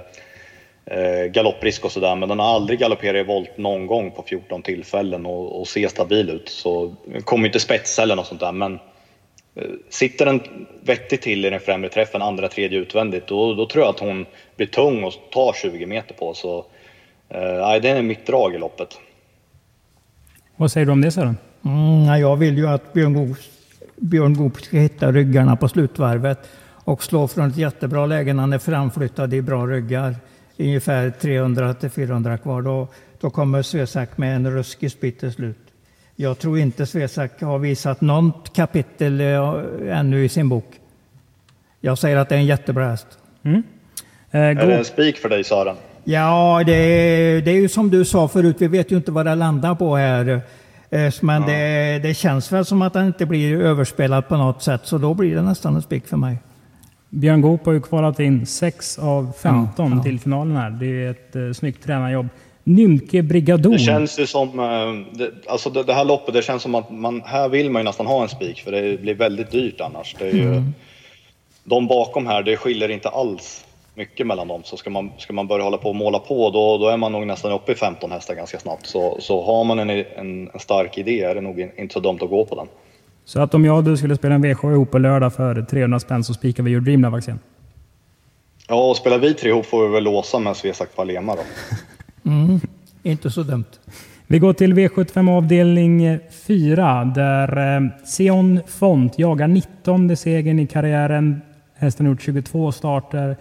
galopprisk och sådär, men den har aldrig galopperat i volt någon gång på 14 tillfällen och, och ser stabil ut. Så kommer inte spetsa eller något sånt där, men eh, sitter den vettigt till i den främre träffen, andra, tredje utvändigt, då, då tror jag att hon blir tung och tar 20 meter på. Så eh, det är mitt drag i loppet. Vad säger du om det Sören? Mm, jag vill ju att Björn Goop, Björn Goop ska hitta ryggarna på slutvarvet och slå från ett jättebra läge när han är framflyttad i bra ryggar ungefär 300 till 400 kvar. Då, då kommer Svesak med en ruskig spit till slut. Jag tror inte Svesak har visat något kapitel eh, ännu i sin bok. Jag säger att det är en jättebra häst. Mm. Eh, är det en spik för dig Sören? Ja, det är, det är ju som du sa förut, vi vet ju inte vad det landar på här. Eh, men ja. det, det, känns väl som att den inte blir överspelad på något sätt, så då blir det nästan en spik för mig. Björn Goop har ju kvalat in 6 av 15 ja, ja. till finalen här. Det är ett uh, snyggt tränarjobb. Nymke Brigador. Det känns ju som, uh, det, alltså det, det, här loppet, det känns som att man, här vill man ju nästan ha en spik för det blir väldigt dyrt annars. Det är ju, mm. De bakom här, det skiljer inte alls mycket mellan dem. Så ska man, ska man börja hålla på och måla på, då, då är man nog nästan uppe i 15 hästar ganska snabbt. Så, så har man en, en, en stark idé är det nog inte så dumt att gå på den. Så att om jag och du skulle spela en V7 ihop på lördag för 300 spänn så spikar vi Your Dream Love Axén? Ja, och spelar vi tre ihop får vi väl låsa med Svesak Palema då. mm, inte så dumt. Vi går till V75 avdelning 4 där eh, Sion Font jagar 19 segern i karriären. Hästen har gjort 22 starter.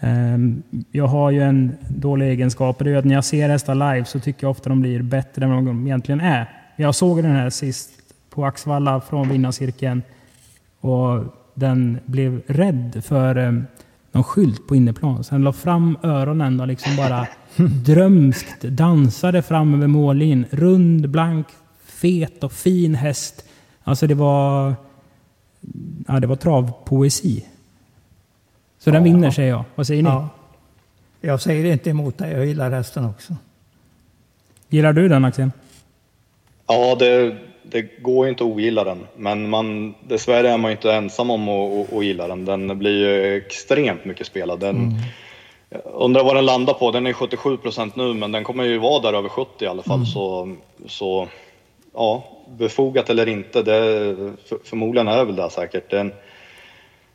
Ehm, jag har ju en dålig egenskap och det är att när jag ser hästar live så tycker jag ofta de blir bättre än vad de egentligen är. Jag såg den här sist på Axvalla från vinnarcirkeln och den blev rädd för ehm, någon skylt på inneplan. Så den la fram öronen och liksom bara drömskt dansade fram över mållinjen. Rund, blank, fet och fin häst. Alltså det var, ja, det var travpoesi. Så den vinner säger jag. Vad säger ni? Ja. Jag säger inte emot dig, jag gillar hästen också. Gillar du den Axel? Ja, det, det går ju inte att ogilla den. Men man, dessvärre är man ju inte ensam om att, att, gilla den. Den blir ju extremt mycket spelad. Den, mm. Undrar vad den landar på. Den är 77 procent nu, men den kommer ju vara där över 70 i alla fall. Mm. Så, så ja, befogat eller inte, det, för, förmodligen är det väl det säkert. Den,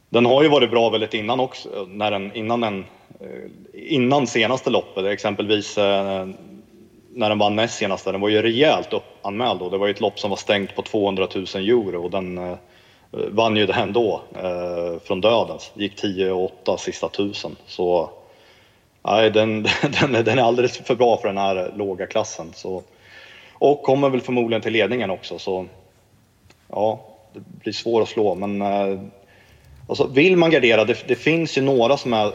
den har ju varit bra väldigt innan också, när den, innan, den, eh, innan senaste loppet, exempelvis eh, när den vann näst senaste. Den var ju rejält uppanmäld då. Det var ju ett lopp som var stängt på 200 000 euro och den eh, vann ju det ändå eh, från dödens. Gick 10-8 sista tusen. Så nej, den, den, den, är alldeles för bra för den här låga klassen. Så, och kommer väl förmodligen till ledningen också. Så ja, det blir svårt att slå. Men eh, Alltså, vill man gardera, det, det, finns ju några som är eh,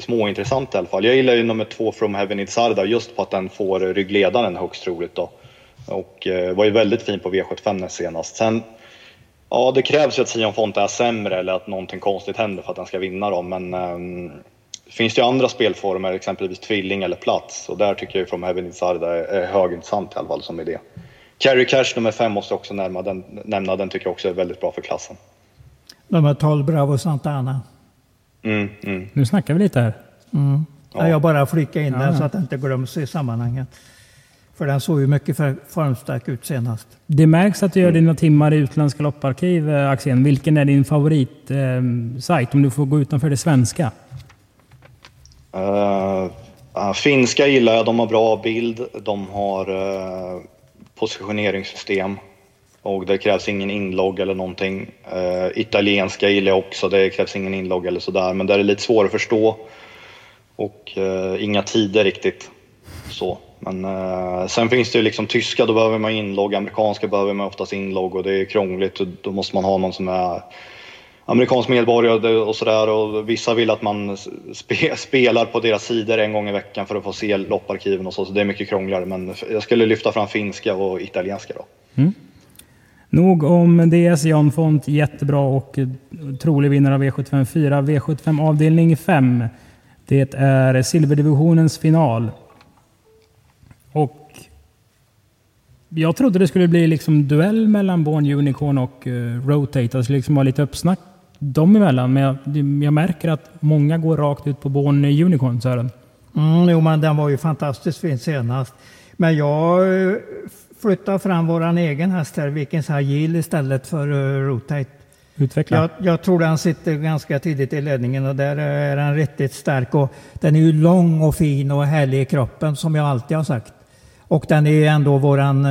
småintressanta i alla fall. Jag gillar ju nummer två, From Heaven Itzarda, just på att den får ryggledaren högst troligt. Då. Och eh, var ju väldigt fin på V75 senast. Sen, ja, det krävs ju att Sion Fonte är sämre eller att någonting konstigt händer för att den ska vinna. Då. Men eh, finns det ju andra spelformer, exempelvis tvilling eller plats. Och där tycker jag From Heaven Itzarda är, är högintressant i alla fall som idé. Carry Cash nummer fem måste jag också nämna. Den, nämna, den tycker jag också är väldigt bra för klassen. Nummer 12, Bravo Santana. Mm, mm. Nu snackar vi lite här. Mm. Ja. Jag bara flikar in ja, den så att den inte glöms i sammanhanget. För den såg ju mycket formstark ut senast. Det märks att du gör dina timmar i utländska lopparkiv, eh, Axén. Vilken är din favoritsajt eh, om du får gå utanför det svenska? Uh, uh, finska gillar jag. De har bra bild. De har uh, positioneringssystem. Och det krävs ingen inlogg eller någonting. Uh, italienska gillar jag också, det krävs ingen inlogg eller sådär. Men där är det lite svårare att förstå. Och uh, inga tider riktigt. Så. Men uh, sen finns det ju liksom tyska, då behöver man inlogg. Amerikanska behöver man oftast inlogg och det är krångligt. Och då måste man ha någon som är amerikansk medborgare och sådär. Och vissa vill att man spe, spelar på deras sidor en gång i veckan för att få se lopparkiven och så. Så det är mycket krångligare. Men jag skulle lyfta fram finska och italienska då. Mm. Nog om DS Jan Font, jättebra och eh, trolig vinnare av V75 4. V75 avdelning 5. Det är silverdivisionens final. Och jag trodde det skulle bli liksom duell mellan Born Unicorn och uh, Rotate. Alltså liksom vara lite uppsnack dem emellan. Men jag, jag märker att många går rakt ut på Born Unicorn, Sören. Mm, jo, men den var ju fantastiskt fin senast. Men jag eh, flytta fram våran egen häst här, Vikings Agil istället för uh, Rotate. Utveckla. Jag, jag, tror den sitter ganska tidigt i ledningen och där är den riktigt stark. Och den är ju lång och fin och härlig i kroppen som jag alltid har sagt. Och den är ändå våran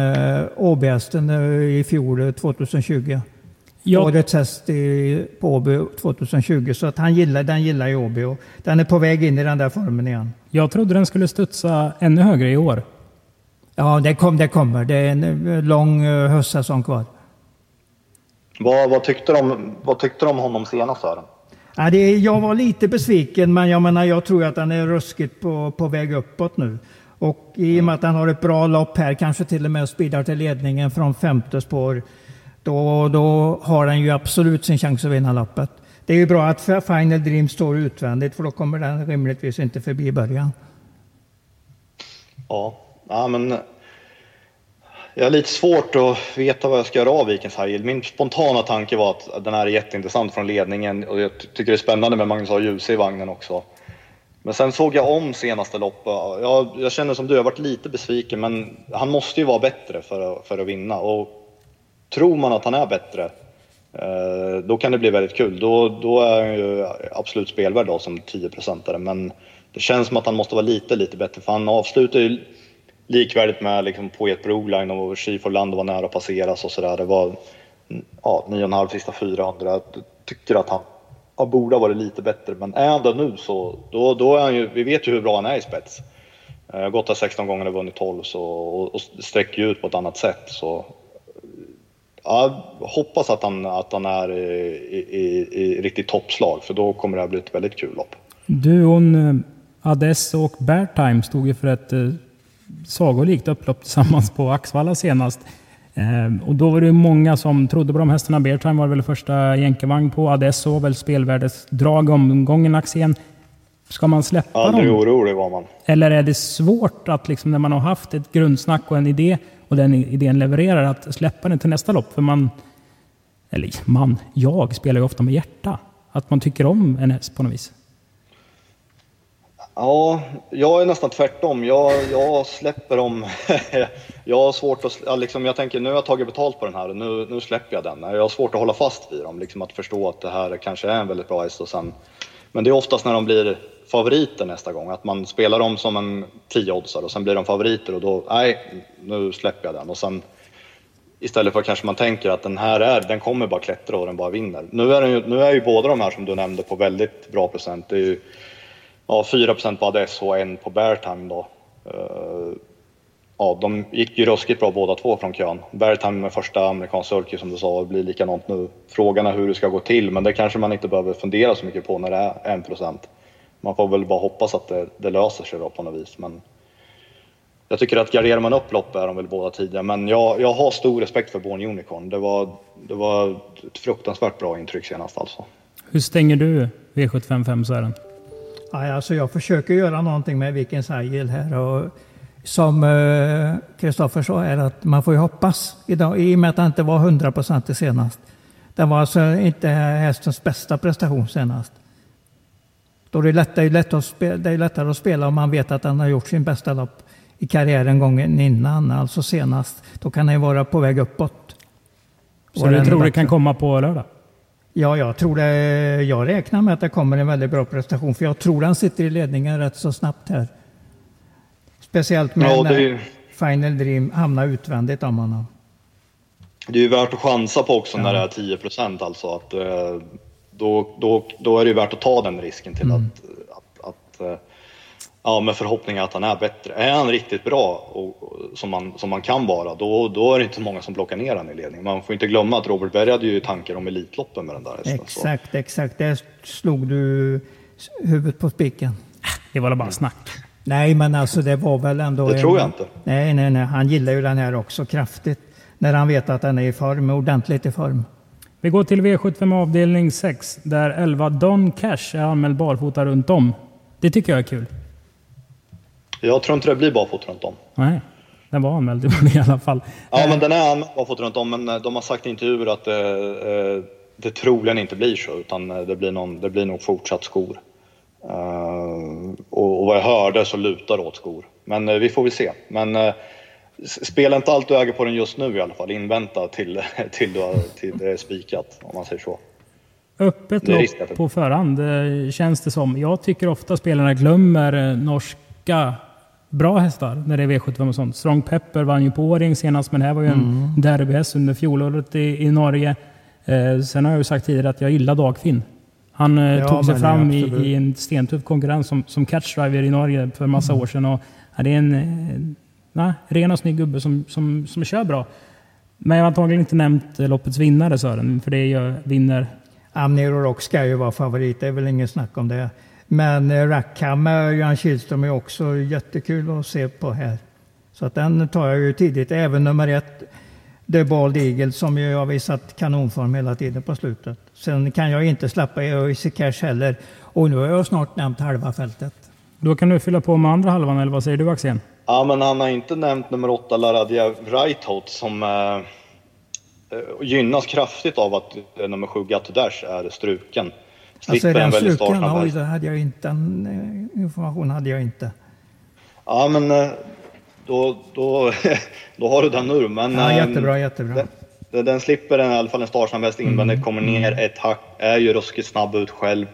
Åbyhästen uh, i fjol, 2020. Jag... Årets häst i, på Åby 2020. Så att han gillar, den gillar ju Åby och den är på väg in i den där formen igen. Jag trodde den skulle studsa ännu högre i år. Ja, det, kom, det kommer. Det är en eh, lång eh, höstsäsong kvar. Vad, vad, tyckte de, vad tyckte de om honom senast? Här? Ja, det, jag var lite besviken, men jag menar, jag tror att han är ruskigt på, på väg uppåt nu. Och i och med att han har ett bra lopp här, kanske till och med speedar till ledningen från femte spår, då, då har han ju absolut sin chans att vinna loppet. Det är ju bra att Final Dream står utvändigt, för då kommer den rimligtvis inte förbi början. Ja, Ja, men jag har lite svårt att veta vad jag ska göra av Vikens High Min spontana tanke var att den här är jätteintressant från ledningen och jag tycker det är spännande med Magnus A. Djuse i vagnen också. Men sen såg jag om senaste loppet. Jag, jag känner som du, jag har varit lite besviken men han måste ju vara bättre för att, för att vinna. Och tror man att han är bättre, eh, då kan det bli väldigt kul. Då, då är han ju absolut spelvärd då som 10-procentare. Men det känns som att han måste vara lite, lite bättre för han avslutar ju likvärdigt med liksom Poet Broline och Chief Land var nära att passeras och sådär. Det var ja, 9,5 sista 400. Jag tycker att han, ja, borde ha varit lite bättre. Men är han det nu så, då, då är han ju, vi vet ju hur bra han är i spets. Eh, gått där 16 gånger och vunnit 12 så, och, och sträcker ut på ett annat sätt. Så, ja, hoppas att han, att han är i, i, i riktigt toppslag för då kommer det här bli ett väldigt kul lopp. Du, hon, eh, Adesso och Beartime stod ju för ett eh, sagolikt upplopp tillsammans på Axvalla senast. Eh, och då var det många som trodde på de hästarna. Beartime var väl första jänkarvagn på. Adesso var väl spelvärdesdrag omgången Axén. Ska man släppa Aldrig dem? Aldrig orolig var man. Eller är det svårt att liksom, när man har haft ett grundsnack och en idé och den idén levererar att släppa den till nästa lopp? För man, eller man, jag spelar ju ofta med hjärta. Att man tycker om en häst på något vis. Ja, jag är nästan tvärtom. Jag, jag släpper dem. jag har svårt att... Liksom, jag tänker nu har jag tagit betalt på den här och nu, nu släpper jag den. Jag har svårt att hålla fast vid dem. Liksom att förstå att det här kanske är en väldigt bra häst och sen... Men det är oftast när de blir favoriter nästa gång. Att man spelar dem som en 10-oddsare och sen blir de favoriter och då, nej, nu släpper jag den. Och sen istället för kanske man tänker att den här är, den kommer bara klättra och den bara vinner. Nu är, den ju, nu är ju båda de här som du nämnde på väldigt bra procent. Det är ju ja, 4 på ADS och en på Beartime då. Uh, ja, de gick ju ruskigt bra båda två från kön. Beartime med första amerikansk sulky som du sa, blir likadant nu. Frågan är hur det ska gå till, men det kanske man inte behöver fundera så mycket på när det är 1% Man får väl bara hoppas att det, det löser sig då på något vis. Men jag tycker att garderar man upp lopp är de väl båda tidiga, men jag, jag har stor respekt för Born Unicorn. Det var, det var ett fruktansvärt bra intryck senast alltså. Hur stänger du V755 Ja, alltså jag försöker göra någonting med Vikens Agil här. Och som Kristoffer eh, sa är att man får ju hoppas idag, i och med att det inte var 100 procent senast. Det var alltså inte hästens bästa prestation senast. Då är det, lätt, det, är lätt spela, det är lättare att spela om man vet att han har gjort sin bästa lopp i karriären gången innan, alltså senast. Då kan han ju vara på väg uppåt. Så du tror det kan komma på lördag? Ja, jag tror det. Jag räknar med att det kommer en väldigt bra prestation, för jag tror han sitter i ledningen rätt så snabbt här. Speciellt med ja, när är... Final Dream hamnar utvändigt om honom. Det är ju värt att chansa på också ja. när det är 10 procent alltså. Att, eh, då, då, då är det ju värt att ta den risken till mm. att, att, att eh, Ja, med förhoppningen att han är bättre. Är han riktigt bra, och, och, som, man, som man kan vara, då, då är det inte många som plockar ner honom i ledning. Man får inte glömma att Robert Berg hade ju tankar om Elitloppen med den där hästen. Exakt, så. exakt. Där slog du huvudet på spiken. Det var bara snack. Nej, men alltså det var väl ändå... Det en, tror jag inte. Nej, nej, nej. Han gillar ju den här också kraftigt. När han vet att den är i form, ordentligt i form. Vi går till V75 avdelning 6, där 11 Don Cash är anmäld barfota runt om. Det tycker jag är kul. Jag tror inte det blir barfota runt om. Nej, den var anmäld i alla fall. Ja, men den är anmäld barfota runt om, men eh, de har sagt i intervjuer att det, eh, det troligen inte blir så, utan eh, det blir, någon, det blir nog fortsatt skor. och, och vad jag hörde så lutar det åt skor. Men vi får väl se. Men spela inte allt du äger på den just nu i alla fall. Invänta till, till, till det är spikat, om man säger så. Öppet lopp på förhand känns det som. Jag tycker ofta spelarna glömmer norsk ganska bra hästar när det är V75 och sånt. Strong Pepper vann ju på Åring senast, men det här var ju en mm. derbyhäst under fjolåret i, i Norge. Eh, sen har jag ju sagt tidigare att jag gillar Dagfinn. Han eh, ja, tog sig fram i, i, en stentuff konkurrens som, som catchdriver i Norge för massa mm. år sedan. Och, ja, det är en eh, na, ren och snygg gubbe som, som, som kör bra. Men jag har antagligen inte nämnt loppets vinnare Sören, för det gör, vinner... Amnero Rock ska ju vara favorit, det är väl inget snack om det. Men eh, Rackham med Jan Kihlström är också jättekul att se på här. Så att den tar jag ju tidigt. Även nummer ett, The Bald Eagle, som ju har visat kanonform hela tiden på slutet. Sen kan jag inte släppa Easy Cash heller. Och nu har jag snart nämnt halva fältet. Då kan du fylla på med andra halvan, eller vad säger du Axén? Ja, men han har inte nämnt nummer åtta, Laradia Rightout, som eh, eh, gynnas kraftigt av att eh, nummer sju, Gatto Dash, är struken. Alltså är den struken? Oj, det hade jag inte. Den eh, informationen hade jag inte. Ja, men eh, då, då, då har du den nu. Men, ja, jättebra, jättebra. Den, den slipper den, i alla fall en startsnabb häst invändigt, mm. kommer ner ett hack, är ju ruskigt snabb ut själv.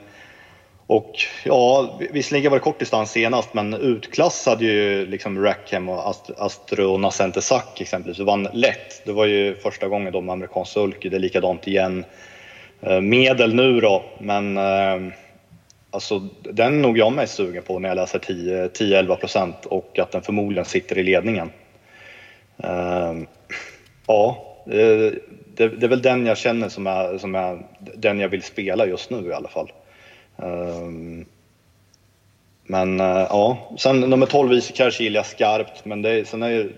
Och ja, visserligen var det kort distans senast, men utklassade ju liksom Rackham och Ast Astro och Nascente Sack exempelvis och vann lätt. Det var ju första gången de amerikansk sulky, det är likadant igen. Eh, medel nu då, men eh, alltså, den är nog jag mest sugen på när jag läser 10-11 procent och att den förmodligen sitter i ledningen. Ehm, eh, ja, det, det, är väl den jag känner som är, som är den jag vill spela just nu i alla fall. Ehm, men eh, ja, sen nummer 12 kanske gillar jag skarpt, men det, sen är ju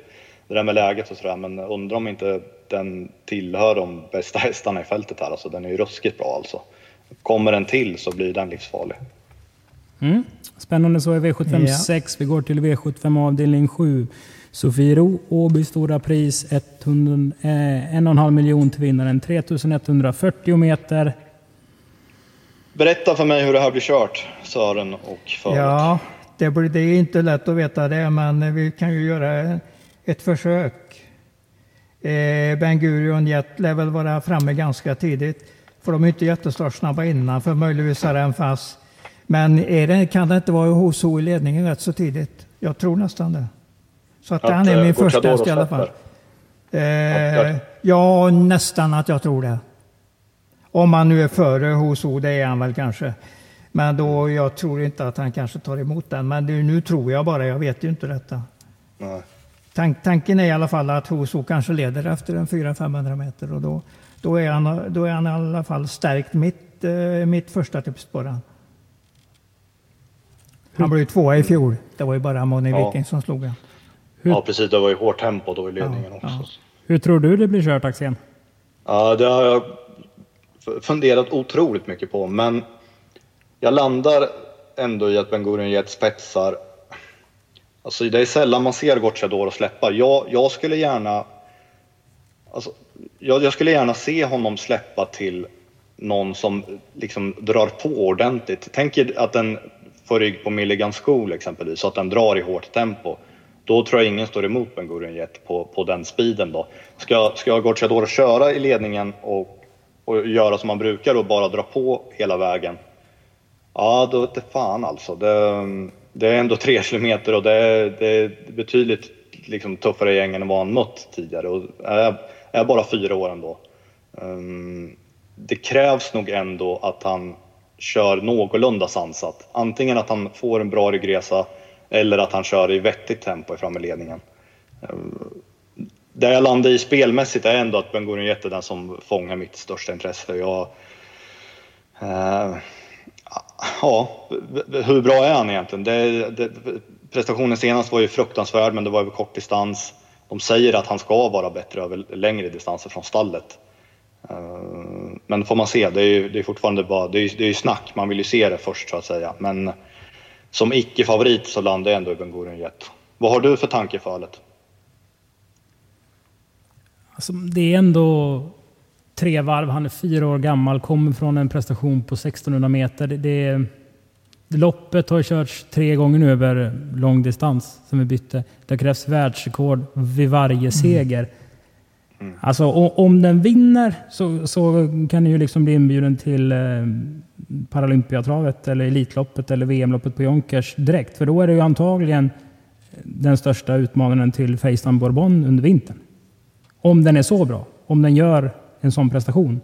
det där med läget och sådär, men undrar om inte den tillhör de bästa hästarna i fältet här. Alltså, den är ju ruskigt bra alltså. Kommer den till så blir den livsfarlig. Mm. Spännande så i V75 ja. 6. Vi går till V75 avdelning 7. Sofiero, Åby Stora Pris, 100, eh, 1,5 miljon till vinnaren. 3140 meter. Berätta för mig hur det här blir kört, Sören och Föret. Ja, det, blir, det är inte lätt att veta det, men vi kan ju göra ett försök. Eh, ben Gurion Jet lär väl vara framme ganska tidigt. För de är inte jättestartsnabba innan, för möjligtvis är den fast. Men är det, kan det inte vara HSO i ledningen rätt så tidigt? Jag tror nästan det. Så att, att han är min första häst i alla fall. Eh, ja, nästan att jag tror det. Om han nu är före HSO, det är han väl kanske. Men då, jag tror inte att han kanske tar emot den. Men det, nu tror jag bara, jag vet ju inte detta. Nej. Tank, tanken är i alla fall att Hoso kanske leder efter en 400-500 meter och då, då, är han, då är han i alla fall stärkt mitt, eh, mitt första tips på den. Han blev ju tvåa i fjol. Det var ju bara Moni ja. Viking som slog den. Ja, precis. Det var ju hårt tempo då i ledningen ja, också. Ja. Hur tror du det blir kört, Axén? Ja, det har jag funderat otroligt mycket på, men jag landar ändå i att Ben Gurion spetsar Alltså det är sällan man ser Gocciador släppa. Jag, jag skulle gärna... Alltså, jag, jag, skulle gärna se honom släppa till någon som liksom drar på ordentligt. Tänk er att den får rygg på Milligan School exempelvis, så att den drar i hårt tempo. Då tror jag ingen står emot Ben Gurion Jet på, på den speeden då. Ska, ska Gocciador köra i ledningen och, och göra som man brukar och bara dra på hela vägen? Ja, då vete fan alltså. Det, det är ändå tre kilometer och det är, det är betydligt liksom, tuffare gäng än vad han mött tidigare och är, är bara fyra år ändå. Um, det krävs nog ändå att han kör någorlunda sansat. Antingen att han får en bra ryggresa eller att han kör i vettigt tempo i ledningen. Um, där jag landar i spelmässigt är ändå att Ben Gurion är den som fångar mitt största intresse. Jag, uh, ja, hur bra är han egentligen? Det, det, prestationen senast var ju fruktansvärd, men det var över kort distans. De säger att han ska vara bättre över längre distanser från stallet. Eh, men får man se, det är ju det är fortfarande bara, det är, det är ju snack, man vill ju se det först så att säga. Men som icke-favorit så landar jag ändå i Ben Jet. Vad har du för tanke för? Alltså, det är ändå tre varv. Han är fyra år gammal, kommer från en prestation på 1600 meter. Det, det, loppet har körts tre gånger nu över långdistans som vi bytte. Det krävs världsrekord vid varje mm. seger. Mm. Alltså om den vinner så, så kan den ju liksom bli inbjuden till eh, Paralympiatravet eller Elitloppet eller VM-loppet på Jonkers direkt. För då är det ju antagligen den största utmanaren till Fejsan Bourbon under vintern. Om den är så bra. Om den gör en sån prestation.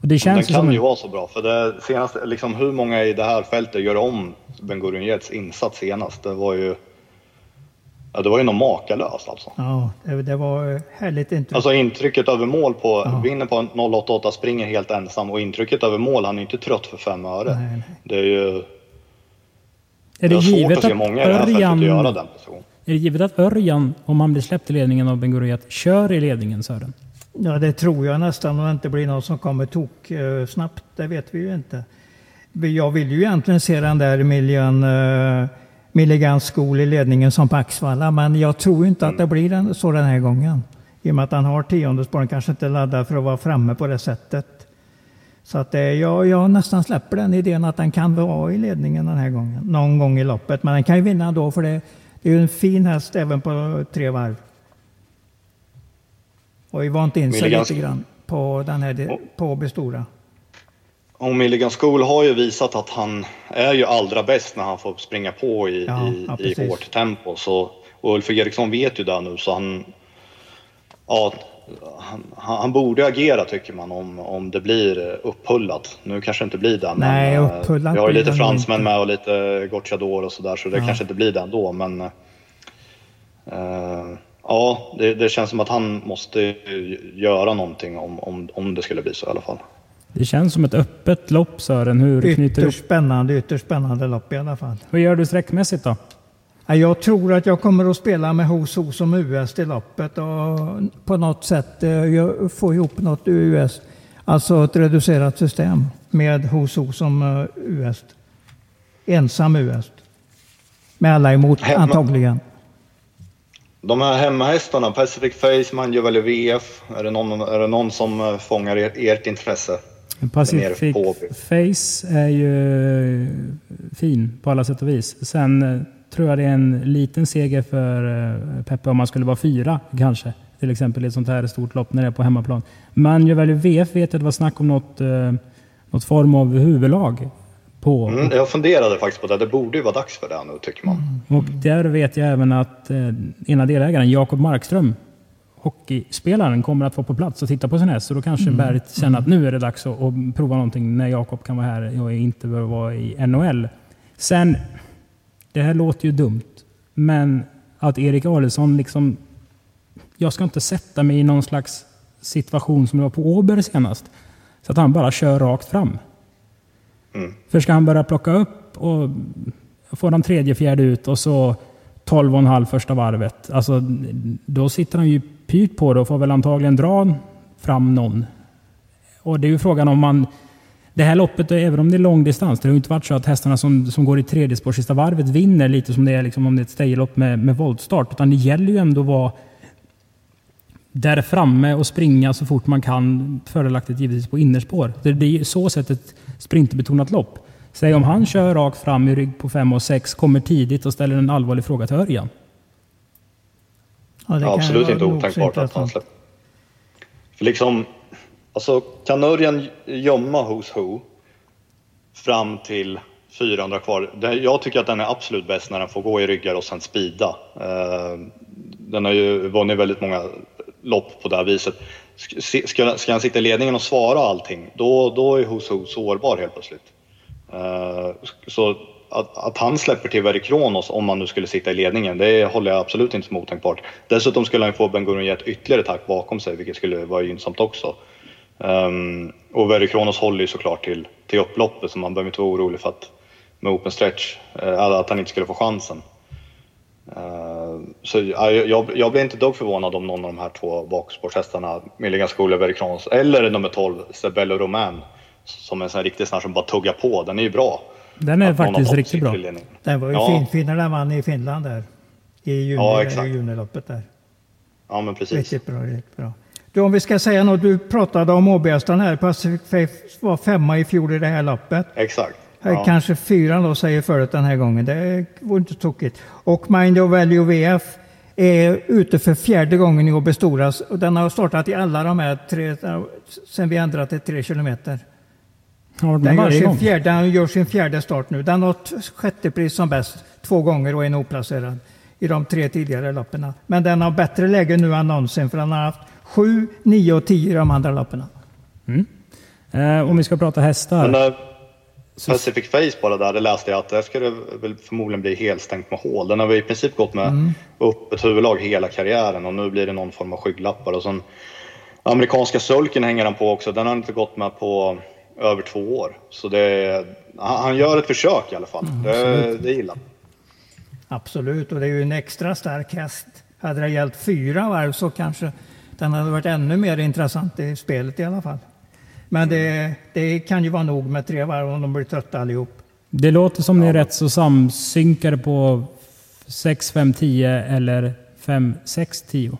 Och det känns den kan som ju vara så bra, för det senaste, liksom, hur många i det här fältet gör om Ben Gurion insats senast? Det var ju Ja, det var ju något makalöst alltså. Ja, det var härligt intryck. Alltså intrycket över mål på, ja. vinner på 088, springer helt ensam och intrycket över mål, han är inte trött för fem öre. Nej, nej. Det är ju... Är det, det är svårt att göra den positionen. Är det givet att Örjan, om han blir släppt i ledningen av Ben Gurion kör i ledningen Sören? Ja, det tror jag nästan om det inte blir någon som kommer tok eh, snabbt. Det vet vi ju inte. Jag vill ju egentligen se den där miljön Milligan skol i ledningen som på Axvalla, men jag tror inte att det blir den, så den här gången. I och med att han har tionde kanske inte laddad för att vara framme på det sättet. Så att det, jag, jag nästan släpper den idén att den kan vara i ledningen den här gången. Någon gång i loppet, men den kan ju vinna då för det, det är ju en fin häst även på tre varv. Och vi vant in sig lite grann på den här på Bestora. Och Milligan School har ju visat att han är ju allra bäst när han får springa på i, ja, i, ja, i hårt tempo. Så, och Ulf Eriksson vet ju det nu så han... Ja, han, han borde agera tycker man om, om det blir upphullat. Nu kanske det inte blir det. Nej, men, upphullat Vi har ju lite fransmän med och lite Gocciador och sådär så det kanske inte blir det ändå. Men eh, ja, det, det känns som att han måste göra någonting om, om, om det skulle bli så i alla fall. Det känns som ett öppet lopp Sören. Hur knyter du Ytterst spännande, ytterst spännande lopp i alla fall. Hur gör du sträckmässigt då? Ja, Jag tror att jag kommer att spela med Hos Ho som US i loppet och på något sätt eh, jag får ihop något US. Alltså ett reducerat system med Hos Ho som eh, US. Ensam US. Med alla emot Hemma- antagligen. De här hemmahästarna, Pacific Face, Manjuvali VF, är det någon, är det någon som eh, fångar er, ert intresse? Pacific Face är ju fin på alla sätt och vis. Sen eh, tror jag det är en liten seger för eh, Peppe om man skulle vara fyra kanske. Till exempel i ett sånt här stort lopp när det är på hemmaplan. Man gör väl VF vet jag att det var snack om något, eh, något form av huvudlag. På. Mm, jag funderade faktiskt på det. Det borde ju vara dags för det nu tycker man. Och där vet jag även att eh, ena delägaren, Jakob Markström, hockeyspelaren, kommer att vara på plats och titta på sin häst. Så då kanske Bergt känner att nu är det dags att, att prova någonting när Jakob kan vara här och inte behöver vara i NHL. Sen, det här låter ju dumt, men att Erik Arlesson liksom... Jag ska inte sätta mig i någon slags situation som det var på Åber senast. Så att han bara kör rakt fram. För ska han börja plocka upp och få den tredje, fjärde ut och så 12,5 första varvet. Alltså, då sitter han ju pyrt på det och får väl antagligen dra fram någon. Och det är ju frågan om man... Det här loppet, även om det är långdistans, det har ju inte varit så att hästarna som, som går i tredje spår sista varvet vinner lite som det är liksom om det är ett stejlopp med, med voltstart. Utan det gäller ju ändå att vara där framme och springa så fort man kan. Fördelaktigt givetvis på innerspår. Det det är ju så sättet sprinterbetonat lopp. Säg om han kör rakt fram i rygg på 5 och 6, kommer tidigt och ställer en allvarlig fråga till Örjan. Ja, det Ja, absolut inte otänkbart att han intressant. släpper. För liksom, alltså kan Örjan gömma Who's Who fram till 400 kvar. Jag tycker att den är absolut bäst när den får gå i ryggar och sen speeda. Eh, den har ju vunnit väldigt många lopp på det här viset. Ska, ska, han sitta i ledningen och svara allting, då, då är Who's Who sårbar helt plötsligt. Uh, så att, att han släpper till Verry Kronos om han nu skulle sitta i ledningen, det håller jag absolut inte som otänkbart. Dessutom skulle han få Ben Gurion ytterligare tack bakom sig, vilket skulle vara gynnsamt också. Um, och Verry Kronos håller ju såklart till, till upploppet, så man behöver inte vara orolig för att med open stretch, uh, att han inte skulle få chansen. Uh, så ja, jag, jag blir inte dugg förvånad om någon av de här två bakspårshästarna, Milligan School Kronos, eller nummer 12, Sebello Roman, som är en sån här riktig sån som bara tuggar på. Den är ju bra. Den är faktiskt riktigt bra. Den var ju Ja. fin, fin när den vann i Finland där. I juni, Ja, juniloppet där. Ja, men precis. Riktigt bra, riktigt bra. Du, om vi ska säga något, du pratade om Åbyhästarna här. Pacific Faith var femma i fjol i det här loppet. Exakt. Här Ja. Kanske fyra då säger förut den här gången. Det vore inte tokigt. Och Mind of Value VF är ute för fjärde gången i år bestoras. Och den har startat i alla de här tre, sen vi ändrat till tre kilometer. Den gör, sin fjärde, den gör sin fjärde start nu. Den har sjätte pris som bäst två gånger och en oplacerad i de tre tidigare loppen. Men den har bättre läge nu än någonsin för den har haft sju, nio och tio i de andra loppen. Eh, om vi ska prata hästar. Pacific Face bara där, det läste jag att det ska det väl förmodligen bli helstängt med hål. Den har väl i princip gått med Mm. upp ett huvudlag hela karriären och nu blir det någon form av skygglappar. Och sen amerikanska sulken hänger han på också. Den har han inte gått med på över två år. Så det, han, gör ett försök i alla fall. Mm, det, det gillar. Absolut, och det är ju en extra stark häst. Hade det gällt fyra varv så kanske den hade varit ännu mer intressant i spelet i alla fall. Men det, det kan ju vara nog med tre varv om de blir trötta allihop. Det låter som ni är rätt så samsynkade på 6, 5, 10 eller 5, 6, 10.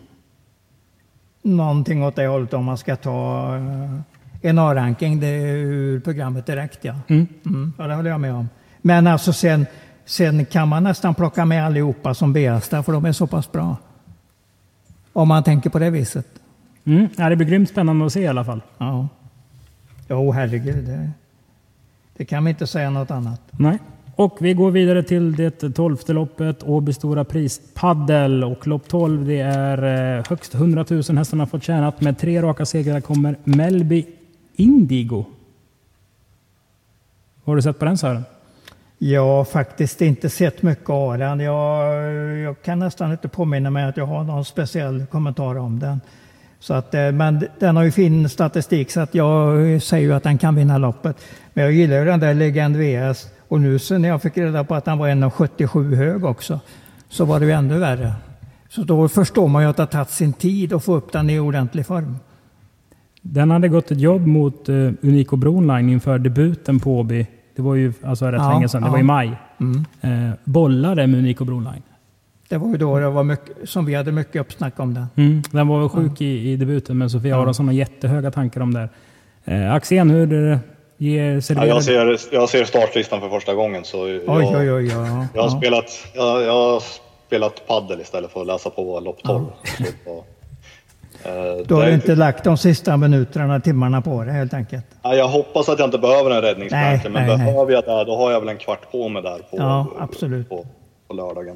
Någonting åt det hållet om man ska ta eh, en A-ranking ur programmet direkt. Ja. Mm. Mm, ja, det håller jag med om. Men alltså sen, sen kan man nästan plocka med allihopa som B-hästar för de är så pass bra. Om man tänker på det viset. Mm. Ja, det blir grymt spännande att se i alla fall. Ja. Jo, herregud. Det, det kan vi inte säga något annat. Nej. Och vi går vidare till det tolfte loppet, Åby Stora Pris Paddel. Och lopp 12, det är eh, högst 100 000 hästarna fått tjänat. Med tre raka segrar kommer Melby Indigo. Har du sett på den Sören? Jag har faktiskt inte sett mycket av den. Jag, jag kan nästan inte påminna mig att jag har någon speciell kommentar om den. Så att, eh, men den har ju fin statistik så att jag säger ju att den kan vinna loppet. Men jag gillar ju den där Legend VS. Och nu så när jag fick reda på att han var 1,77 hög också så var det ju ännu värre. Så då förstår man ju att det har tagit sin tid att få upp den i ordentlig form. Den hade gått ett jobb mot uh, Unico Broline inför debuten på Åby. Det var ju alltså rätt ja, länge sedan, det ja. var i maj. Mm. Uh, bollade med Unico Broline. Det var ju då det var mycket, som vi hade mycket uppsnack om den. Mm. Den var sjuk mm. i, i debuten, men Sofia mm. har jättehöga tankar om det. Eh, Axén, hur ger ja, jag, ser, jag ser startlistan för första gången. Så jag, oj, oj, oj, ja. jag, har spelat, jag, jag har spelat paddel istället för att läsa på lopp 12. Ja. Eh, du har inte lagt de sista minuterna, timmarna på det helt enkelt? Ja, jag hoppas att jag inte behöver en räddningsplanka, men nej, behöver jag det, då har jag väl en kvart på mig där på, ja, absolut. på, på lördagen.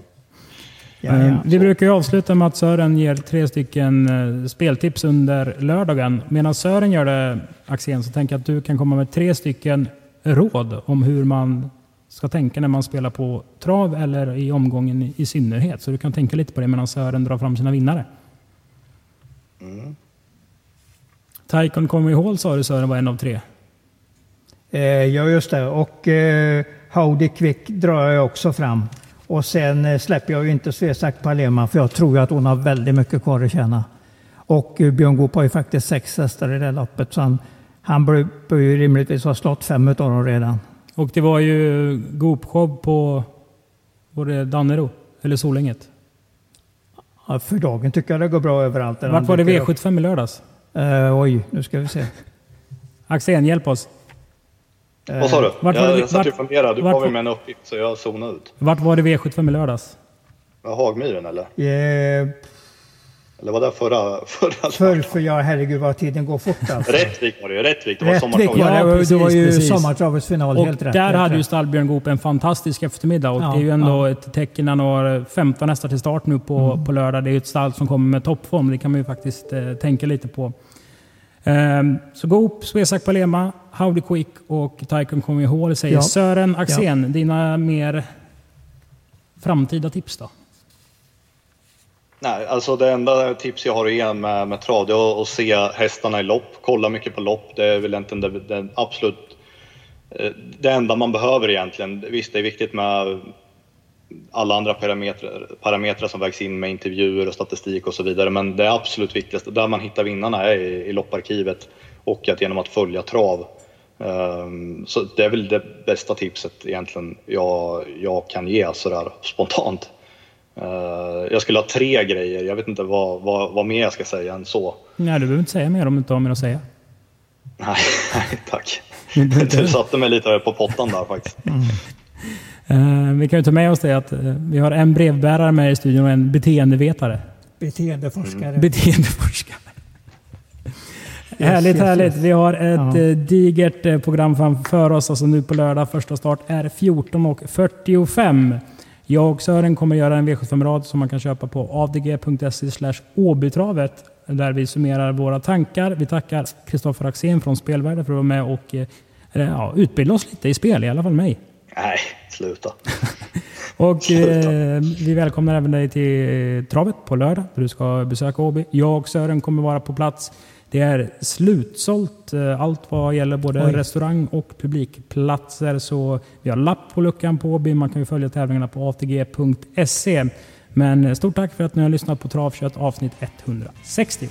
Ja, ja. Vi brukar ju avsluta med att Sören ger tre stycken eh, speltips under lördagen. Medan Sören gör det, Axén, så tänker jag att du kan komma med tre stycken råd om hur man ska tänka när man spelar på trav eller i omgången i synnerhet. Så du kan tänka lite på det medan Sören drar fram sina vinnare. Mm. Taikon Come Hall sa du Sören var en av tre. Eh, ja, just det. Och eh, Howdy Quick drar jag också fram. Och sen eh, släpper jag ju inte Svesak Palema för jag tror att hon har väldigt mycket kvar att tjäna. Och eh, Björn Goop har ju faktiskt sex hästar i det loppet så han, han bör ju rimligtvis ha slått fem av dem redan. Och det var ju Goop-show på var det Dannero eller Solänget? Ja, för dagen tycker jag det går bra överallt. Vart var det V75 i lördags? Uh, oj, nu ska vi se. Axén, hjälp oss. Vad sa du? Vart jag, jag satt och funderade. Du gav mig en uppgift så jag zonade ut. Vart var det V75 i lördags? Hagmyren eller? Yeah. Eller var det förra? förra för, för ja, herregud vad tiden går fort alltså. Rättvik var det ju. Rättvik. Det var Rättvik, ja, det var, precis, det var ju sommartravets final. Och helt rätt. där hade ju Stallbjörn Goop en fantastisk eftermiddag. Och ja, det är ju ändå ja. ett tecken. Han har 15 hästar till start nu på, mm. på lördag. Det är ju ett stall som kommer med toppform. Det kan man ju faktiskt eh, tänka lite på. Um, så Goop, Svesak Palema, Howdy Quick och Taikon Kommer Hall säger ja. Sören Axén, ja. dina mer framtida tips då? Nej, alltså det enda tips jag har igen med, med trav det är att se hästarna i lopp. Kolla mycket på lopp. Det är väl egentligen det, det absolut eh, det enda man behöver egentligen. Visst, det är viktigt med alla andra parametrar, parametrar som vägs in med intervjuer och statistik och så vidare. Men det absolut viktigaste, där man hittar vinnarna är i, i lopparkivet och att genom att följa trav. Um, så det är väl det bästa tipset egentligen jag, jag kan ge sådär spontant. Uh, jag skulle ha tre grejer, jag vet inte vad, vad, vad mer jag ska säga än så. Nej, du behöver inte säga mer om du inte har mer att säga. Nej, nej tack. Du satte mig lite på pottan där faktiskt. Mm. Uh, vi kan ju ta med oss det att uh, vi har en brevbärare med i studion och en beteendevetare. Beteendeforskare. Mm. Beteendeforskare. Yes, härligt, yes, härligt. Yes. Vi har ett ja. Eh, digert program framför oss. Alltså nu på lördag, första start är 14.45. Jag och Sören kommer göra en V75-rad som man kan köpa på avdg.se åbytravet där vi summerar våra tankar. Vi tackar Kristoffer Axén från Spelvärlden för att vara med och ja, utbilda oss lite i spel, i alla fall mig. Nej, sluta. och sluta. Eh, vi välkomnar även dig till travet på lördag där du ska besöka Åby. Jag och Sören kommer vara på plats. Det är slutsålt eh, allt vad gäller både Oj. restaurang och publikplatser. Så vi har lapp på luckan på Åby. Man kan ju följa tävlingarna på atg.se. Men stort tack för att ni har lyssnat på Travkött avsnitt 160.